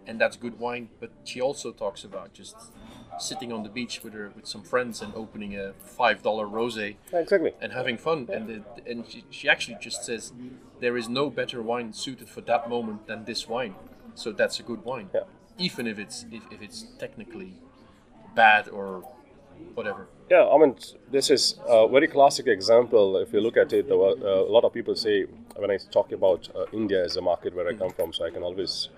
and that's good wine but she also talks about just sitting on the beach with her with some friends and opening a five dollar rosé exactly and having fun. And the, and she, she actually just says there is no better wine suited for that moment than this wine. So that's a good wine, Yeah. even if it's if, if it's technically bad or whatever. Yeah, I mean, this is a very classic example. If you look at it, were, uh, a lot of people say when I talk about uh, India as a market where I come from, so I can always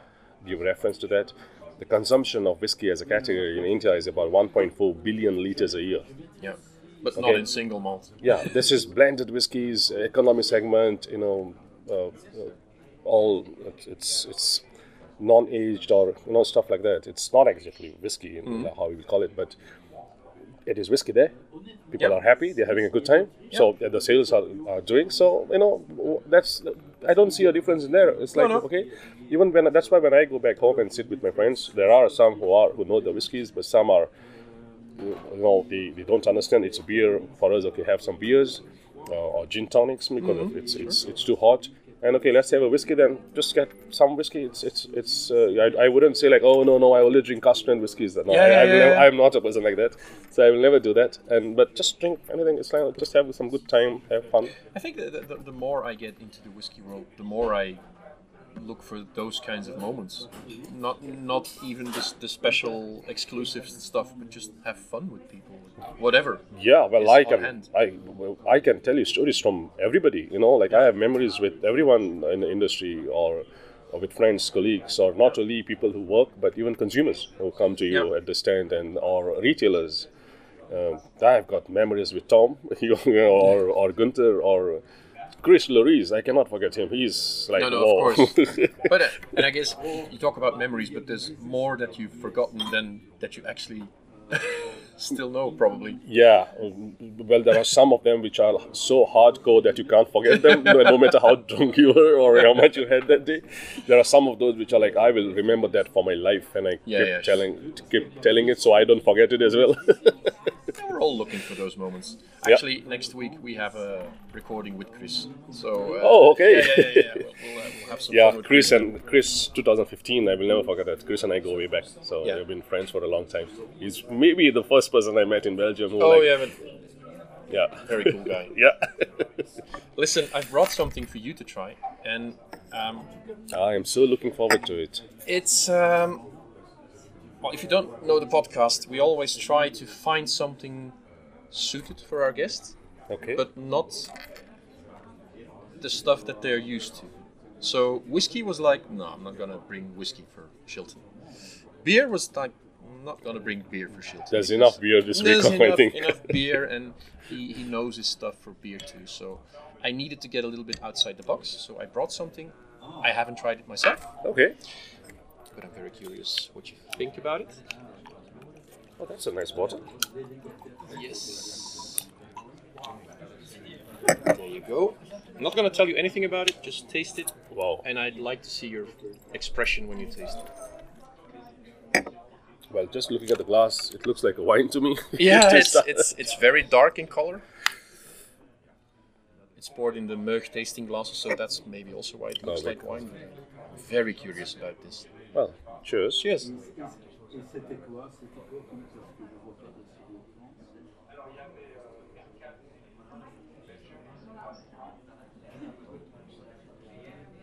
give reference to that. The consumption of whiskey as a category in India is about 1.4 billion liters a year. Yeah, but not in single malt. Yeah, this is blended whiskies, economy segment. You know, uh, uh, all it's it's, non-aged or you know stuff like that. It's not exactly whiskey, in how we would call it, but it is whiskey there. People Yeah. are happy. They're having a good time. So uh, the sales are, are doing. So you know that's I don't see a difference in there. It's like no. okay, even when that's why when I go back home and sit with my friends, there are some who are who know the whiskeys, but some are you know they, they don't understand it's a beer for us okay have some beers uh, or gin tonics because Mm-hmm. it's it's it's too hot and okay let's have a whiskey then. Just get some whiskey. It's it's it's uh, I, I wouldn't say like oh no no I only drink Austrian whiskeys no Yeah, I, yeah, I yeah, never, yeah. I'm not a person like that. So I will never do that. And but just drink anything. It's like just have some good time have fun. I think the, the, the more I get into the whiskey world, the more I look for those kinds of moments. Not not even the, the special exclusive stuff, but just have fun with people. Whatever. Yeah, well, I can. I well, I can tell you stories from everybody. You know, like I have memories with everyone in the industry, or, or with friends, colleagues, or not only people who work, but even consumers who come to you Yeah. at the stand, and or retailers. Um, I've got memories with Tom, you know, or or Gunther, or Chris Loris. I cannot forget him. He's like No, no, whoa. of course. but uh, and I guess you talk about memories, but there's more that you've forgotten than that you actually still know, probably. Yeah, well, there are some of them which are so hardcore that you can't forget them, no no matter how drunk you were or how much you had that day. There are some of those which are like, I will remember that for my life, and I Yeah, keep yeah, telling, keep telling it so I don't forget it as well. We're all looking for those moments. Yeah. Actually, next week we have a recording with Chris. So. Uh, Oh, okay. Yeah, yeah, yeah. We'll, we'll, uh, we'll have some yeah, fun with Chris and Chris, 2015. I will never forget that. Chris and I go way back, so Yeah. we've been friends for a long time. He's maybe the first person I met in Belgium. Who Oh like, yeah, but yeah, very cool guy. yeah. Listen, I've brought something for you to try, and um, I am so looking forward to it. it's um, well. If you don't know the podcast, we always try to find something suited for our guests, Okay. but not the stuff that they're used to. So whiskey was like, no, I'm not gonna bring whiskey for Shilton. Beer was like, I'm not gonna bring beer for Shilton. There's enough beer this week, I enough, think. enough beer, and he, he knows his stuff for beer too. So I needed to get a little bit outside the box. So I brought something. I haven't tried it myself, okay. But I'm very curious what you think about it. Oh, that's a nice bottle. Yes. There you go. I'm not gonna tell you anything about it. Just taste it, Wow. and I'd like to see your expression when you taste it. Well, just looking at the glass, it looks like a wine to me. Yeah, it's, it's it's very dark in color. It's poured in the Merck tasting glasses, so that's maybe also why it oh, looks Oh, like wine. Very curious about this. Well, cheers. Cheers.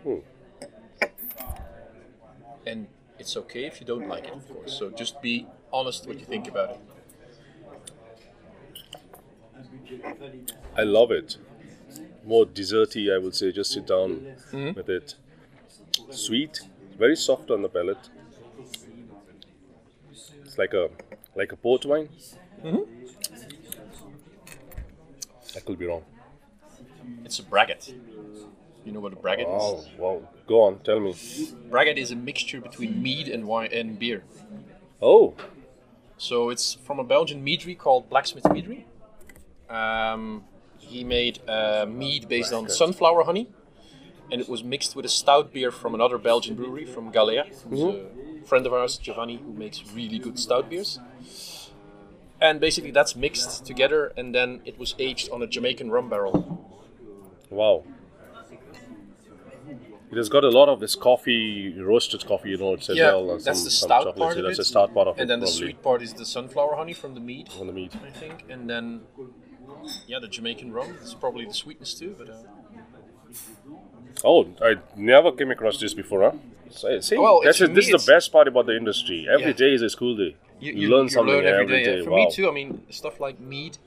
Hmm. And it's okay if you don't like it, of course. So just be honest what you think about it. I love it. More desserty, I would say. Just sit down Mm-hmm. with it. Sweet, very soft on the palate. It's like a like a port wine. Mm-hmm. I could be wrong. It's a braggot. You know what a braggot Oh, is? wow. Go on, tell me. Braggot is a mixture between mead and wine and beer. Oh, So it's from a Belgian meadery called Blacksmith Meadery. Um, he made uh, mead based on sunflower honey, and it was mixed with a stout beer from another Belgian brewery, from Galea, who's a friend of ours, Giovanni, who makes really good stout beers. And basically, that's mixed together, and then it was aged on a Jamaican rum barrel. wow. It has got a lot of this coffee, roasted coffee notes as Yeah, well. and that's some- the stout part of That's it. the stout part of it, And then the sweet part is the sunflower honey from the mead, on the mead. I think. And then, yeah, the Jamaican rum. It's probably the sweetness too, but. Uh, Oh, I never came across this before, huh? See, see Well, that's it. this is the best part about the industry. Every Yeah. day is a school day. you, You, learn something learn every every day. day. For wow. me too. I mean, stuff like mead,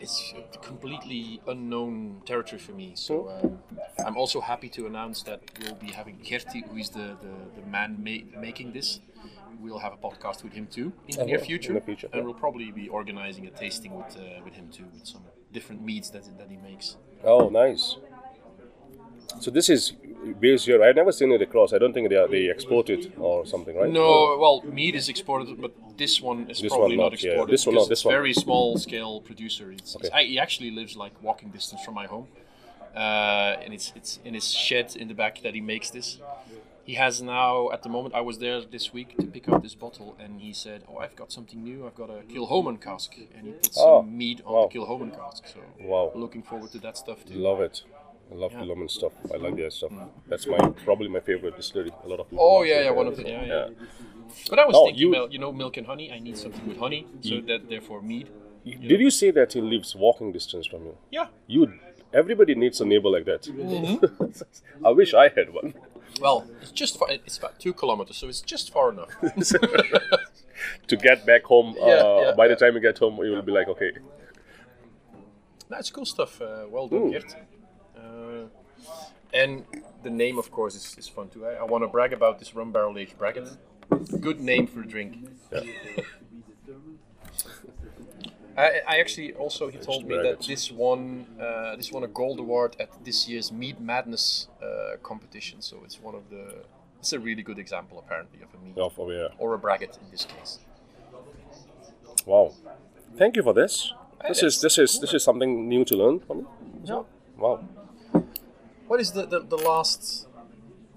it's completely unknown territory for me. So um, I'm also happy to announce that we'll be having Gerti, who is the the, the man ma- making this. We'll have a podcast with him too in the near Okay, future, in the future, and yeah. we'll probably be organizing a tasting with uh, with him too, with some different meads that that he makes. Oh, nice. So this is based here. I've never seen it across. I don't think they are, they export it or something, right? No, well, mead is exported, but this one is This probably one not not, yeah. exported. This one not, this one. very small scale producer. It's, it's- I, he actually lives like walking distance from my home, uh, and it's it's in his shed in the back that he makes this. He has now, at the moment, I was there this week to pick up this bottle, and he said, "Oh, I've got something new. I've got a Kilchoman cask, and he put some Oh, mead on wow. the Kilchoman cask." So, Wow. looking forward to that stuff too. Love it. I love Yeah. Kilchoman stuff. I like their stuff. That's my probably my favorite distillery. A lot of people. Oh yeah, yeah, one of the yeah, yeah. But I was Oh, thinking, you- well, you know, milk and honey. I need something with honey, so that therefore mead. Did you say that he lives walking distance from you? Yeah. You. Everybody needs a neighbor like that. Mm-hmm. I wish I had one. Well, it's just far, it's about two kilometers, so it's just far enough. to get back home, uh, Yeah, yeah, by the time you get home, you will be like, okay, That's cool stuff. Uh, well done, Ooh. Gert. And the name, of course, is, is fun too. I, I want to brag about this rum barrel aged braggot. Good name for a drink. I, I actually also he told me that this won uh, this won a gold award at this year's Mead Madness uh, competition. So it's one of the it's a really good example apparently of a off over here. or a braggot in this case. Wow. Thank you for this. This is this is this is something new to learn from me. Yeah. Wow. What is the, the, the last,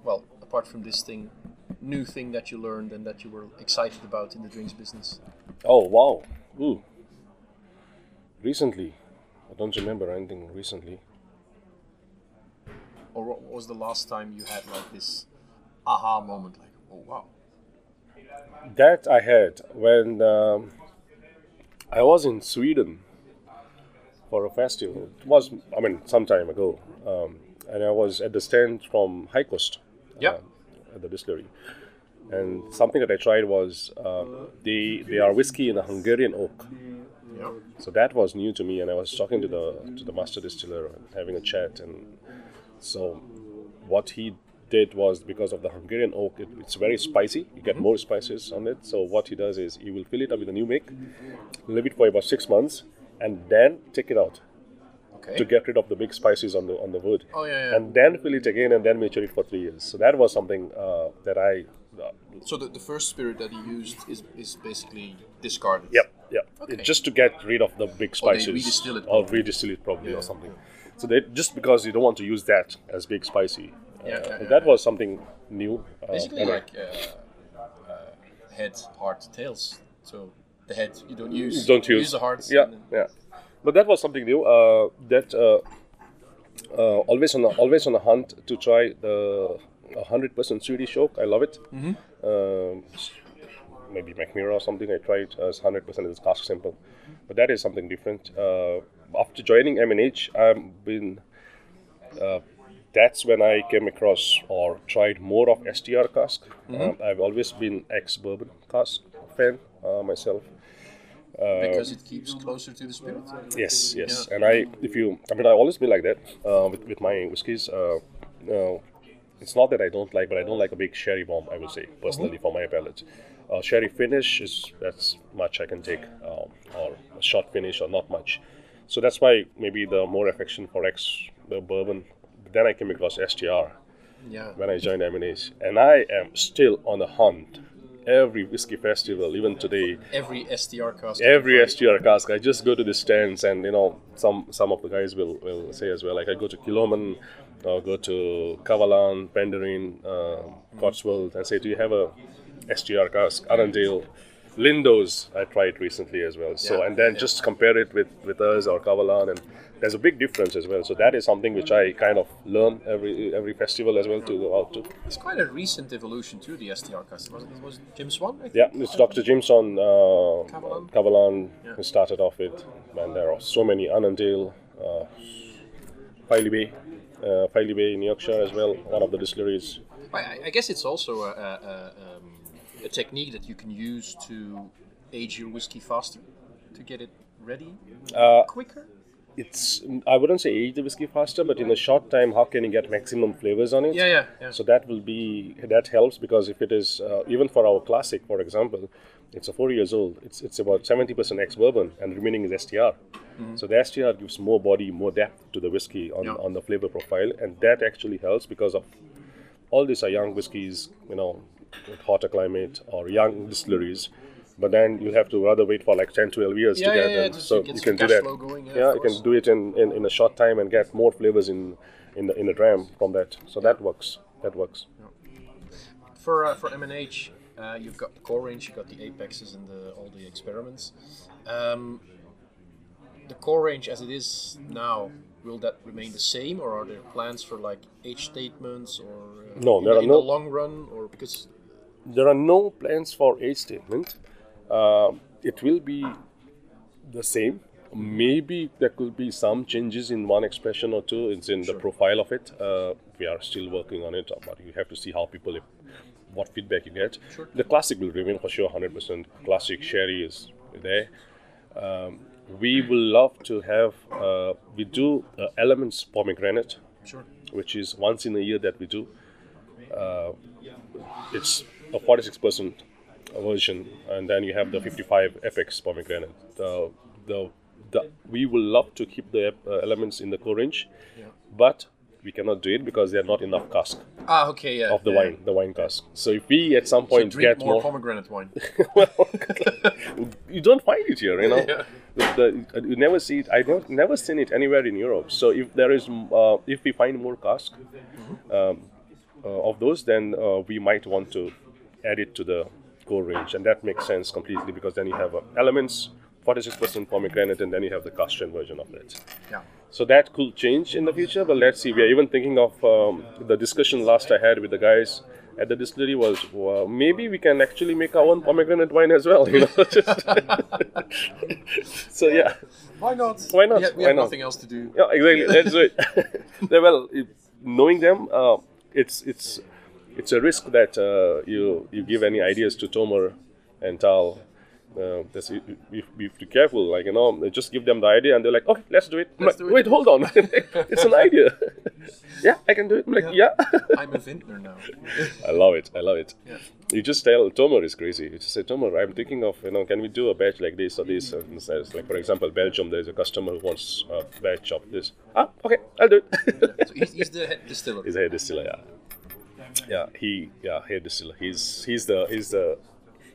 well, apart from this thing, new thing that you learned and that you were excited about in the drinks business? Oh wow. Ooh. Recently, I don't remember anything recently. Or what was the last time you had like this aha moment, like, oh wow. That I had when um, I was in Sweden for a festival. It was, I mean, some time ago, um, and I was at the stand from High Coast Yeah. uh, at the distillery. And something that I tried was uh, they they are whiskey in a Hungarian oak. Yeah. So that was new to me, and I was talking to the to the master distiller and having a chat. And so, what he did was because of the Hungarian oak, it, it's very spicy. You get more spices on it. So what he does is he will fill it up with a new make, leave it for about six months, and then take it out Okay. to get rid of the big spices on the on the wood. Oh, yeah, yeah. And then fill it again, and then mature it for three years. So that was something uh, that I. Uh, so the, the first spirit that he used is, is basically discarded. Yep, yep. Okay. It- just to get rid of the big spices. Or redistill it Or probably. redistill it probably Yeah. or something. So they just because you don't want to use that as big spicy. Yeah, uh, yeah, yeah, that yeah. was something new. Uh, Basically like uh, uh, head, heart, tails. So the head you don't use. don't you use. the heart. Yeah, and then- yeah. But that was something new. Uh, that uh, uh, always on a, always on a hunt to try the hundred percent Swedish oak. I love it. Mm-hmm. Um, maybe Mackmyra or something. I tried as hundred percent as cask simple, but that is something different. Uh, after joining M&H, I've been. Uh, that's when I came across or tried more of STR cask. Mm-hmm. Um, I've always been ex bourbon cask fan uh, because it keeps closer to the spirit. Yes, yes. Yeah. And I, if you, I mean, I've always been like that uh, with, with my whiskies. Uh, uh, it's not that I don't like, but I don't like a big sherry bomb. I would say personally for my palate. Uh, sherry finish is that's much I can take, um, or a short finish or not much. So that's why maybe the more affection for X, the bourbon. But then I came across STR Yeah. when I joined M&H, and I am still on the hunt. Every whiskey festival, even today, Every STR cast. every STR cask, I just go to the stands, and you know, some some of the guys will, will say as well. Like I go to Kilchoman, or go to Kavalan, Penderyn, uh, Cotswold, and say, "Do you have a STR cask?" Arundel, Lindores. I tried recently as well. So Yeah, and then yeah. just compare it with with us or Kavalan, and there's a big difference as well. So that is something which I kind of learn every every festival as well to go out to. It's quite a recent evolution to the STR. Was it, was it Jim Swan? Yeah, it's Dr. Jim Swan uh, Kavalan? Kavalan Yeah. who started off with, and there are so many Annandale, uh, Filey Bay, uh, Filey Bay in Yorkshire as well, one of the distilleries. I, I guess it's also a, a, a, um, a technique that you can use to age your whiskey faster, to get it ready Uh, quicker. It's I wouldn't say age the whiskey faster, but in a short time, how can you get maximum flavors on it? Yeah, yeah, yeah. So that will be that helps because if it is uh, even for our classic, for example, it's a four years old. It's it's about seventy percent ex bourbon and remaining is STR. So the STR gives more body, more depth to the whiskey on, Yeah. on the flavor profile, and that actually helps because of all these are young whiskies, you know, hotter climate or young distilleries. But then you have to rather wait for like 10, 12 years Yeah, to get yeah, yeah, So you can do that. going, yeah, yeah you can do it in, in, in a short time and get more flavors in in the in the dram from that. So that works. That works. For uh, for M&H, uh, you've got the core range, you've got the apexes and the, all the experiments. Um, the core range as it is now, will that remain the same, or are there plans for like age statements, or uh, No, in, there the, are in no- the long run, or because There are no plans for age statement. Uh, it will be the same. Maybe there could be some changes in one expression or two. It's in the profile of it. Uh, we are still working on it, but you have to see how people, what feedback you get. The classic will remain for sure, 100%. Classic sherry is there. Um, we will love to have, uh, we do uh, elements pomegranate, sure, which is once in a year that we do. Uh, it's a 46% version, and then you have the 55 FX pomegranate. The, the, the, we will love to keep the uh, elements in the core range, but we cannot do it because there are not enough cask ah, okay, yeah, of the yeah. wine, the wine cask. So if we at some point drink get more, more, pomegranate wine. well, you don't find it here, you know. Yeah. The, the, you never see it. I never never seen it anywhere in Europe. So if there is, uh, if we find more cask um, uh, of those, then uh, we might want to add it to the core range, and that makes sense completely because then you have uh, elements, 46% pomegranate, and then you have the cask version of it. yeah. So that could change in the future, but let's see. We are even thinking of um, the discussion last I had with the guys at the distillery was well, maybe we can actually make our own pomegranate wine as well. You know, so yeah, Why not? Why not? We, ha- we Why have not? nothing else to do. yeah, exactly. Let's do it. Yeah, well, it, knowing them, uh, it's it's it's a risk that uh, you you give any ideas to Tomer and Tal. Uh, that's, you, you, you have to be careful, like you know, just give them the idea, and they're like, "Okay, let's do it." Let's like, do it. Wait, hold on, it's an idea. yeah, I can do it. I'm like, yeah. I'm a vintner now. I love it. I love it. Yeah. You just tell Tomer is crazy. You just say, Tomer, I'm thinking of, you know, can we do a batch like this or this? And says, like, for example, Belgium, there's a customer who wants a batch of this. Ah, okay, I'll do it. So he's, he's the head distiller. he's a hair distiller, yeah. Yeah, he, yeah, hair distiller. He's, he's the, he's the,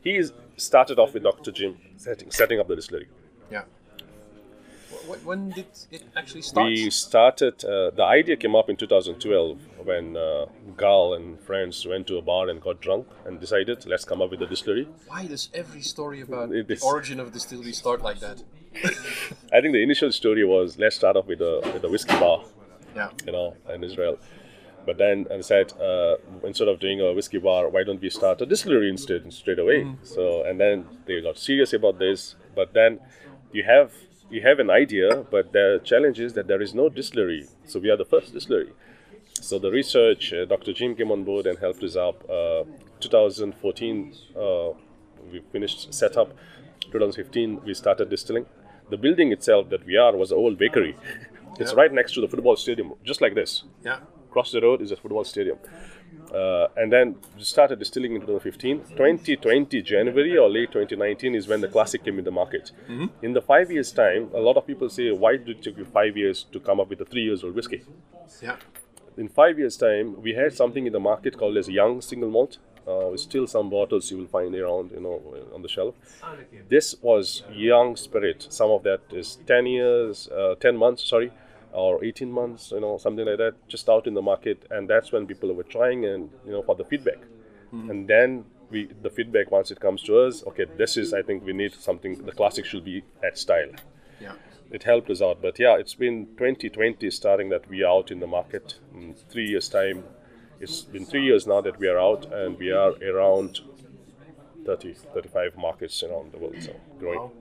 he's started off with Dr. Jim setting, setting up the distillery. Yeah. Wh- wh- When did it actually start? We started, uh, the idea came up in 2012 when uh, Gal and friends went to a bar and got drunk and decided, let's come up with a distillery. Why does every story about the origin of distillery start like that? I think the initial story was let's start off with a with a whiskey bar, Yeah. you know, in Israel. But then I said uh, instead of doing a whiskey bar, why don't we start a distillery instead straight away? So and then they got serious about this. But then you have you have an idea, but the challenge is that there is no distillery. So we are the first distillery. So the research, uh, Dr. Jim came on board and helped us out. Uh, 2014, uh, we finished setup. 2015, we started distilling. The building itself that we are was an old bakery. It's Yeah. right next to the football stadium, just like this. Yeah. Across the road is a football stadium. Uh, and then we started distilling in 2015. 2020 January or late 2019 is when the classic came in the market. In the five years time, a lot of people say, why did it take you five years to come up with a three years old whiskey? Yeah. in five years' time, we had something in the market called as young single malt. Uh, with still some bottles you will find around, you know, on the shelf. This was young spirit. Some of that is 10 years, uh, 10 months, sorry, or 18 months, you know, something like that, just out in the market. And that's when people were trying and, you know, for the feedback. Hmm. And then we, the feedback, once it comes to us, okay, this is, I think we need something, the classic should be at style Yeah. it helped us out. But yeah, it's been 2020 starting that we are out in the market. In three years' time, it's been three years now that we are out, and we are around 30, 35 markets around the world. So growing. Wow.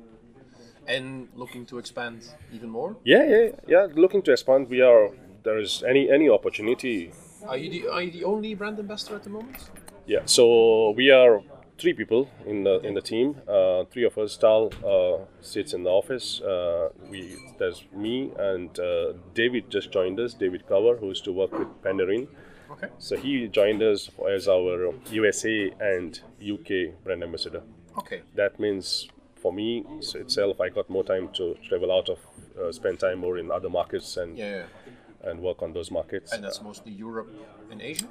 And looking to expand even more. Yeah, yeah, yeah. Looking to expand, we are. There is any any opportunity. Are you the are you the only brand ambassador at the moment? Yeah. So we are three people in the in the team. Uh, three of us. Tal uh, sits in the office. Uh, we there's me and uh, David just joined us. David Cover, who used to work with Penderyn. Okay. So he joined us as our USA and UK brand ambassador. Okay. That means for me itself, I got more time to travel out of, uh, spend time more in other markets and Yeah. yeah. and work on those markets. And that's mostly Europe and Asia.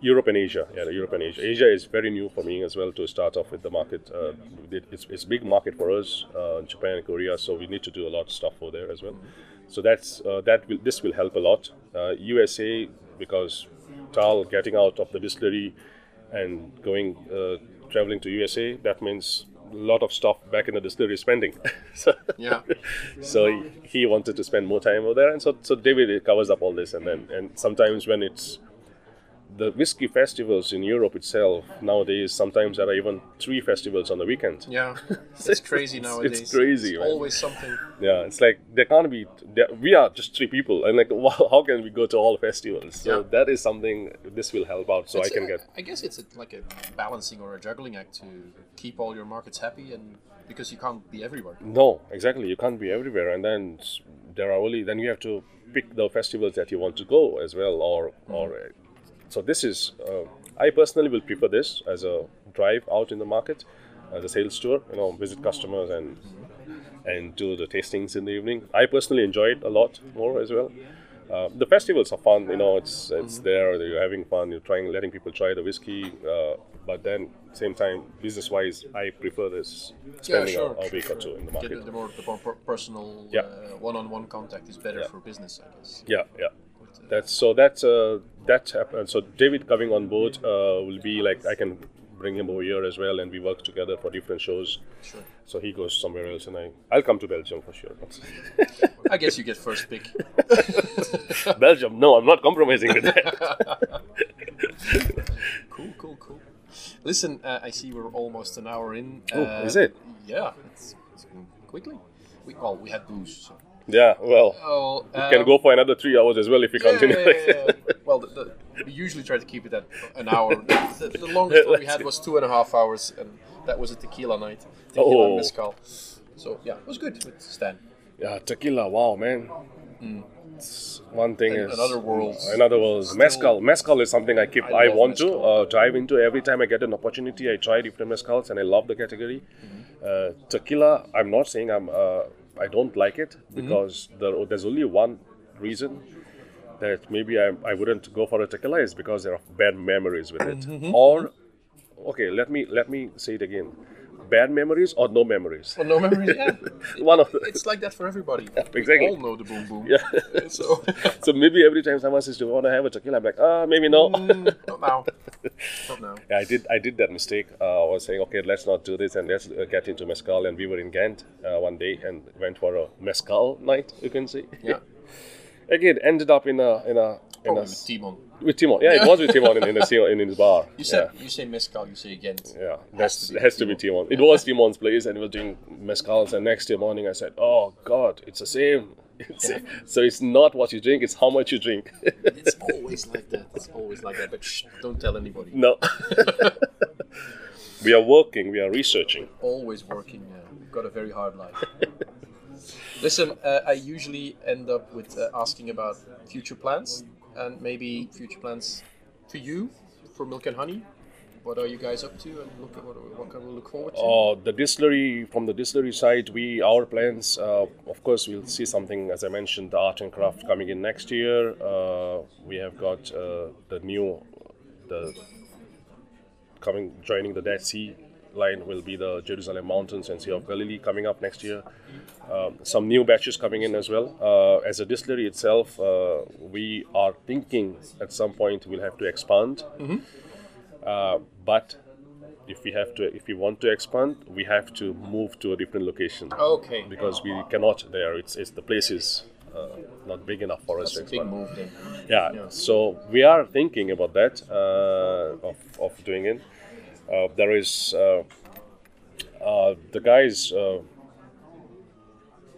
Europe and Asia, yeah, Europe and Asia. Asia is very new for me as well to start off with the market. Uh, it- it's, it's a big market for us, uh, Japan and Korea, so we need to do a lot of stuff over there as well. So that's uh, that will this will help a lot. Uh, USA because Tal getting out of the distillery and going uh, traveling to USA, that means lot of stuff back in the distillery spending. so, Yeah. so he, he wanted to spend more time over there, and so so David covers up all this, and then and sometimes when it's the whiskey festivals in Europe itself nowadays, sometimes there are even three festivals on the weekend. Yeah. It's crazy It's- nowadays. it's crazy, man. always something. Yeah, it's like there can't be. There, we are just three people, and like, wow, how can we go to all festivals? So Yeah. that is something this will help out, so It's I can a- get. I guess it's a, like a balancing or a juggling act to keep all your markets happy, and because you can't be everywhere. No, exactly. You can't be everywhere, and then there are only then you have to pick the festivals that you want to go as well, or or. Mm. So this is. Uh, I personally will prefer this as a drive out in the market, as a sales tour. You know, visit customers and and do the tastings in the evening. I personally enjoy it a lot more as well. Uh, the festivals are fun, you know. It's it's there. You're having fun. You're trying, letting people try the whiskey. Uh, but then, same time, business-wise, I prefer this spending sure. a, a week or two in the Get market. the, the more the per- personal Yeah. uh, one-on-one contact is better Yeah. for business, I guess. Yeah, yeah. Uh, That's so that's uh, that happened. So David coming on board uh, will be like I can bring him over here as well, and we work together for different shows. sure. So he goes somewhere else, and I I'll come to Belgium for sure. I guess you get first pick. Belgium, no, I'm not compromising with that. cool, cool, cool. Listen, uh, I see we're almost an hour in. Oh, Uh, is it? Yeah, it's, it's going quickly. We, well, we had booze. So. Yeah, well, Oh, we can go for another three hours as well if we continue. Yeah, yeah, yeah. well, the, the, we usually try to keep it at an hour. The, the longest one we had was two and a half hours, and that was a tequila night. Tequila and Oh. mezcal. So yeah, it was good with Stan. yeah, tequila. Wow, man. It's One thing An- is another world. Another world. Mezcal. Mezcal is something I keep. I I, want to mezcal. uh, dive into every time I get an opportunity. I try different mezcals, and I love the category. Mm-hmm. Uh, tequila. I'm not saying I'm. Uh, I don't like it Mm-hmm. because there, there's only one reason that maybe I, I wouldn't go for a tequila is because there are bad memories with it, Mm-hmm. or okay, let me let me say it again. Bad memories or no memories. Well, no memories. Yeah, One of the, it's like that for everybody. exactly. We all know the boom boom. Yeah. So so maybe every time someone says, "Do you want to have a tequila?" I'm like, "Ah, maybe no." Mm, not now. Not now. Yeah, I did. I did that mistake. Uh, I was saying, okay, let's not do this and let's uh, get into mezcal. And we were in Ghent uh, one day and went for a mezcal night. You can see. Yeah. Again, ended up in a in a in a with Timon. with Timon. Yeah, it was with Timon in, in, in his bar. You said yeah. you say mezcal, you say again. Yeah, Has to be has to be Timon. It was Timon's place, and we was doing mezcals. And next day morning, I said, "Oh God, it's the same." It's, So it's not what you drink; it's how much you drink. It's always like that. It's always like that. But shh, don't tell anybody. no. we are working. We are researching. always working. Yeah. We've got a very hard life. Listen, uh, I usually end up with uh, asking about future plans and maybe future plans for you for Milk and Honey. What are you guys up to, and look at what, what can we look forward to? Uh, the distillery, from the distillery side, we our plans. Uh, of course, we'll see something as I mentioned, the art and craft coming in next year. Uh, we have got uh, the new, the coming joining the Dead Sea line will be the Jerusalem Mountains and Sea of Galilee coming up next year. Um, some new batches coming in as well. Uh, as a distillery itself, uh, we are thinking at some point we'll have to expand. Uh, but if we have to, if we want to expand, we have to move to a different location okay, because we cannot there. It's, it's the place is uh, not big enough for us to expand. Yeah. Yeah. So we are thinking about that uh, of, of doing it. Uh, there is uh, uh, the guys. Uh,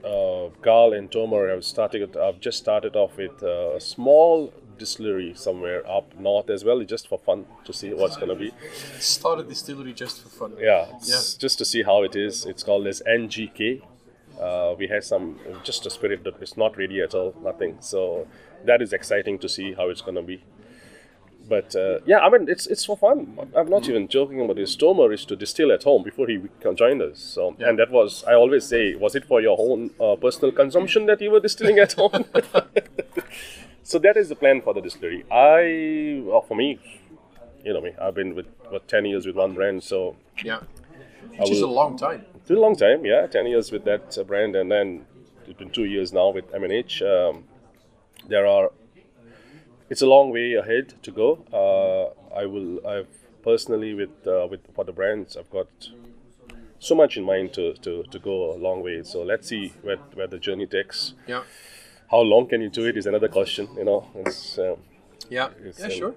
uh, Gal and Tomer have started. I've just started off with a small distillery somewhere up north as well, just for fun to see what's gonna be. Started distillery just for fun. Yeah, it's just to see how it is. It's called as NGK. Uh, we had some just a spirit that it's not ready at all, nothing. So that is exciting to see how it's gonna be. But uh, yeah, I mean it's it's for fun. I'm not even joking about this. Stomer is to distill at home before he joined us. So Yeah. and that was I always say, was it for your own uh, personal consumption that you were distilling at home? so that is the plan for the distillery. I, well, for me, you know me, I've been with what ten years with one brand, so Yeah. Which is a long time. it's a long time. Yeah, ten years with that uh, brand, and then it's been two years now with M&H. Um, there are, it's a long way ahead to go. Uh, I will, I've personally with uh, with for the brands, I've got so much in mind to, to, to go a long way. So let's see where, where the journey takes. Yeah. How long can you do it is another question. You know, it's um, Yeah. It's, yeah, um, sure.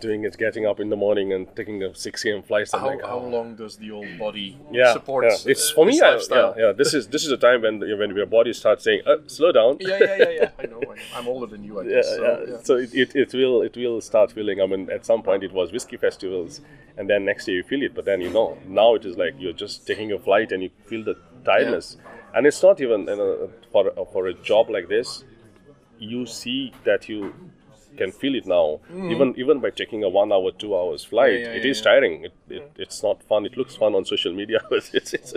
Doing it, getting up in the morning and taking a six a.m. flight. How, like, how oh. long does the old body Yeah, support? yeah. It's uh, for me. this Yeah, lifestyle? yeah. This is this is a time when when your body starts saying, uh, "Slow down." yeah, yeah, yeah, yeah. I know. I. I'm older than you, I yeah, so, yeah. So it, it, it will it will start feeling. I mean, at some point it was whiskey festivals, and then next year you feel it. But then you know now it is like you're just taking a flight and you feel the tiredness, and it's not even you know, for for a job like this. You see that you can feel it now, even even by taking a one hour, two hours flight. Mm-hmm. yeah, it yeah, is yeah. tiring. It, it, it's not fun. It looks fun on social media, but it's, it's,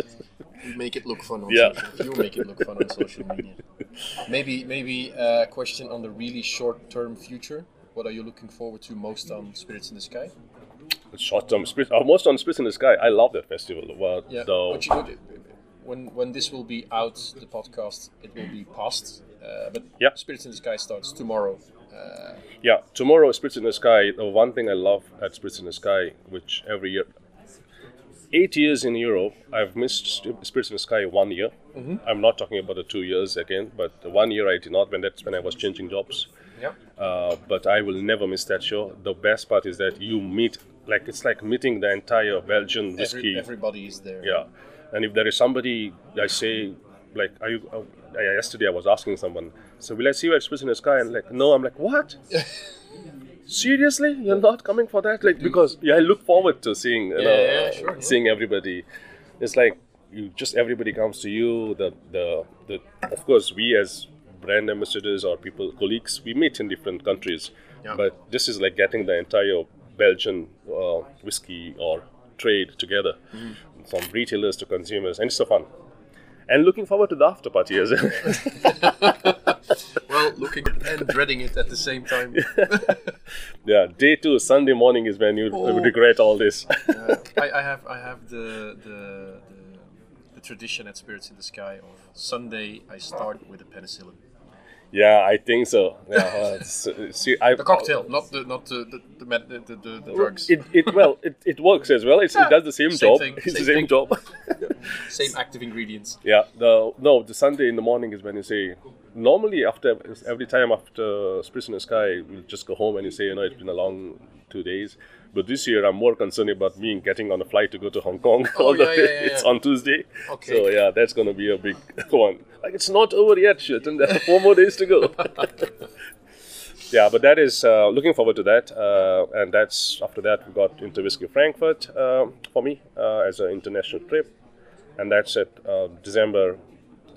You make it look fun on Yeah. social. You make it look fun on social media. Maybe maybe a question on the really short term future. What are you looking forward to most on Spirits in the Sky? short term. Split, almost on Spirits in the Sky. I love that festival. Well, Yeah. the- But you, would- when when this will be out, the podcast, it will be past. Uh, but Yeah. Spirits in the Sky starts tomorrow. Uh, Yeah, tomorrow Spirits in the Sky. The one thing I love at Spirits in the Sky, which every year, eight years in Europe, I've missed Spirits in the Sky one year. I'm not talking about the two years again, but the one year I did not. When that's when I was changing jobs. yeah. Uh, but I will never miss that show. The best part is that you meet, like it's like meeting the entire Belgian whiskey. Every, everybody is there. Yeah, and if there is somebody I say like, are you? Uh, yesterday I was asking someone, so will I see you at Spirits in the Sky? And like, no, I'm like, what? Seriously, you're not coming for that? Like, because yeah, I look forward to seeing, you Yeah, know, yeah, sure, seeing everybody. It's like you just everybody comes to you. The the the of course we as brand ambassadors or people colleagues we meet in different countries, Yeah. but this is like getting the entire Belgian uh, whiskey or trade together, Mm-hmm. from retailers to consumers, and it's so fun. And looking forward to the after party as well. Well, looking and dreading it at the same time. yeah, day two, Sunday morning is when you Oh. regret all this. Uh, I, I have I have the, the the the tradition at Spirits in the Sky of Sunday I start with a penicillin. Yeah, I think so. Yeah, it's- uh, see, I, The cocktail, not the not the the the, med, the, the, the, the drugs. It, it well, it, it works as well. It's, it does the same, Same job. thing, It's same the same thing. job. Same active ingredients. yeah. The no, the Sunday in the morning is when you say. Normally, after every time after Spirits in the Sky, we'll just go home and you say, you know, it's been a long two days. But this year, I'm more concerned about me getting on a flight to go to Hong Kong. Oh, yeah, yeah, yeah, it's on Tuesday. Okay. So yeah, that's gonna be a big one. Like it's not over yet, shit, and there are four more days to go. yeah, but that is uh, looking forward to that, uh, and that's after that we got into Whiskey Frankfurt um for me uh, as an international trip, and that's at uh, December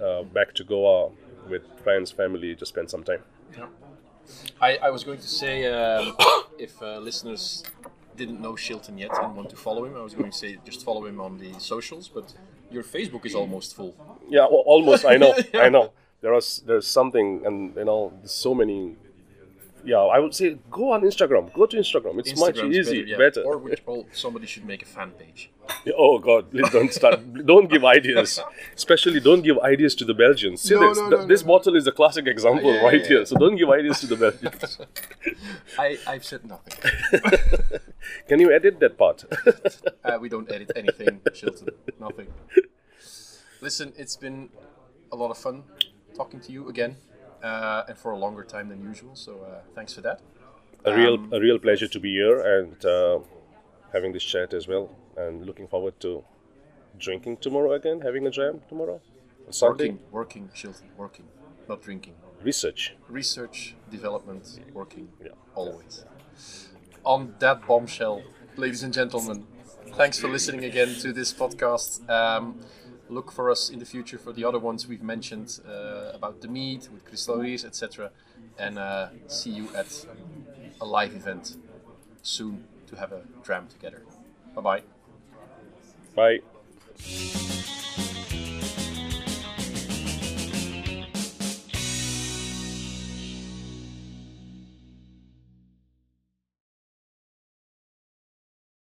uh, back to Goa with friends, family to spend some time. I, I was going to say um, if uh, listeners didn't know Shilton yet and want to follow him, I was going to say just follow him on the socials. But your Facebook is almost full. Yeah, well, almost. I know. I know. There There is there's something, and you know, so many. Yeah, I would say go on Instagram. Go to Instagram. It's much Instagram's easy, better, yeah. better. Or, which, or somebody should make a fan page. Oh God, please don't start. don't give ideas. Especially don't give ideas to the Belgians. See No, this? no, no, this no. bottle is a classic example Yeah, right yeah, here. yeah. So don't give ideas to the Belgians. I, I've said nothing. Can you edit that part? Uh, we don't edit anything, Shilton. Nothing. Listen, it's been a lot of fun talking to you again, uh, and for a longer time than usual. So uh, thanks for that. a real Um, a real pleasure to be here and uh, having this chat as well. And looking forward to drinking tomorrow again, having a jam tomorrow. Sunday. Working, working, Shilton, working, not drinking. Research. Research, development, working, Yeah. always. On that bombshell, ladies and gentlemen, thanks for listening again to this podcast. Um, look for us in the future for the other ones we've mentioned uh, about the mead with Rees, etc. And uh, see you at a live event soon to have a dram together. Bye bye. Bye.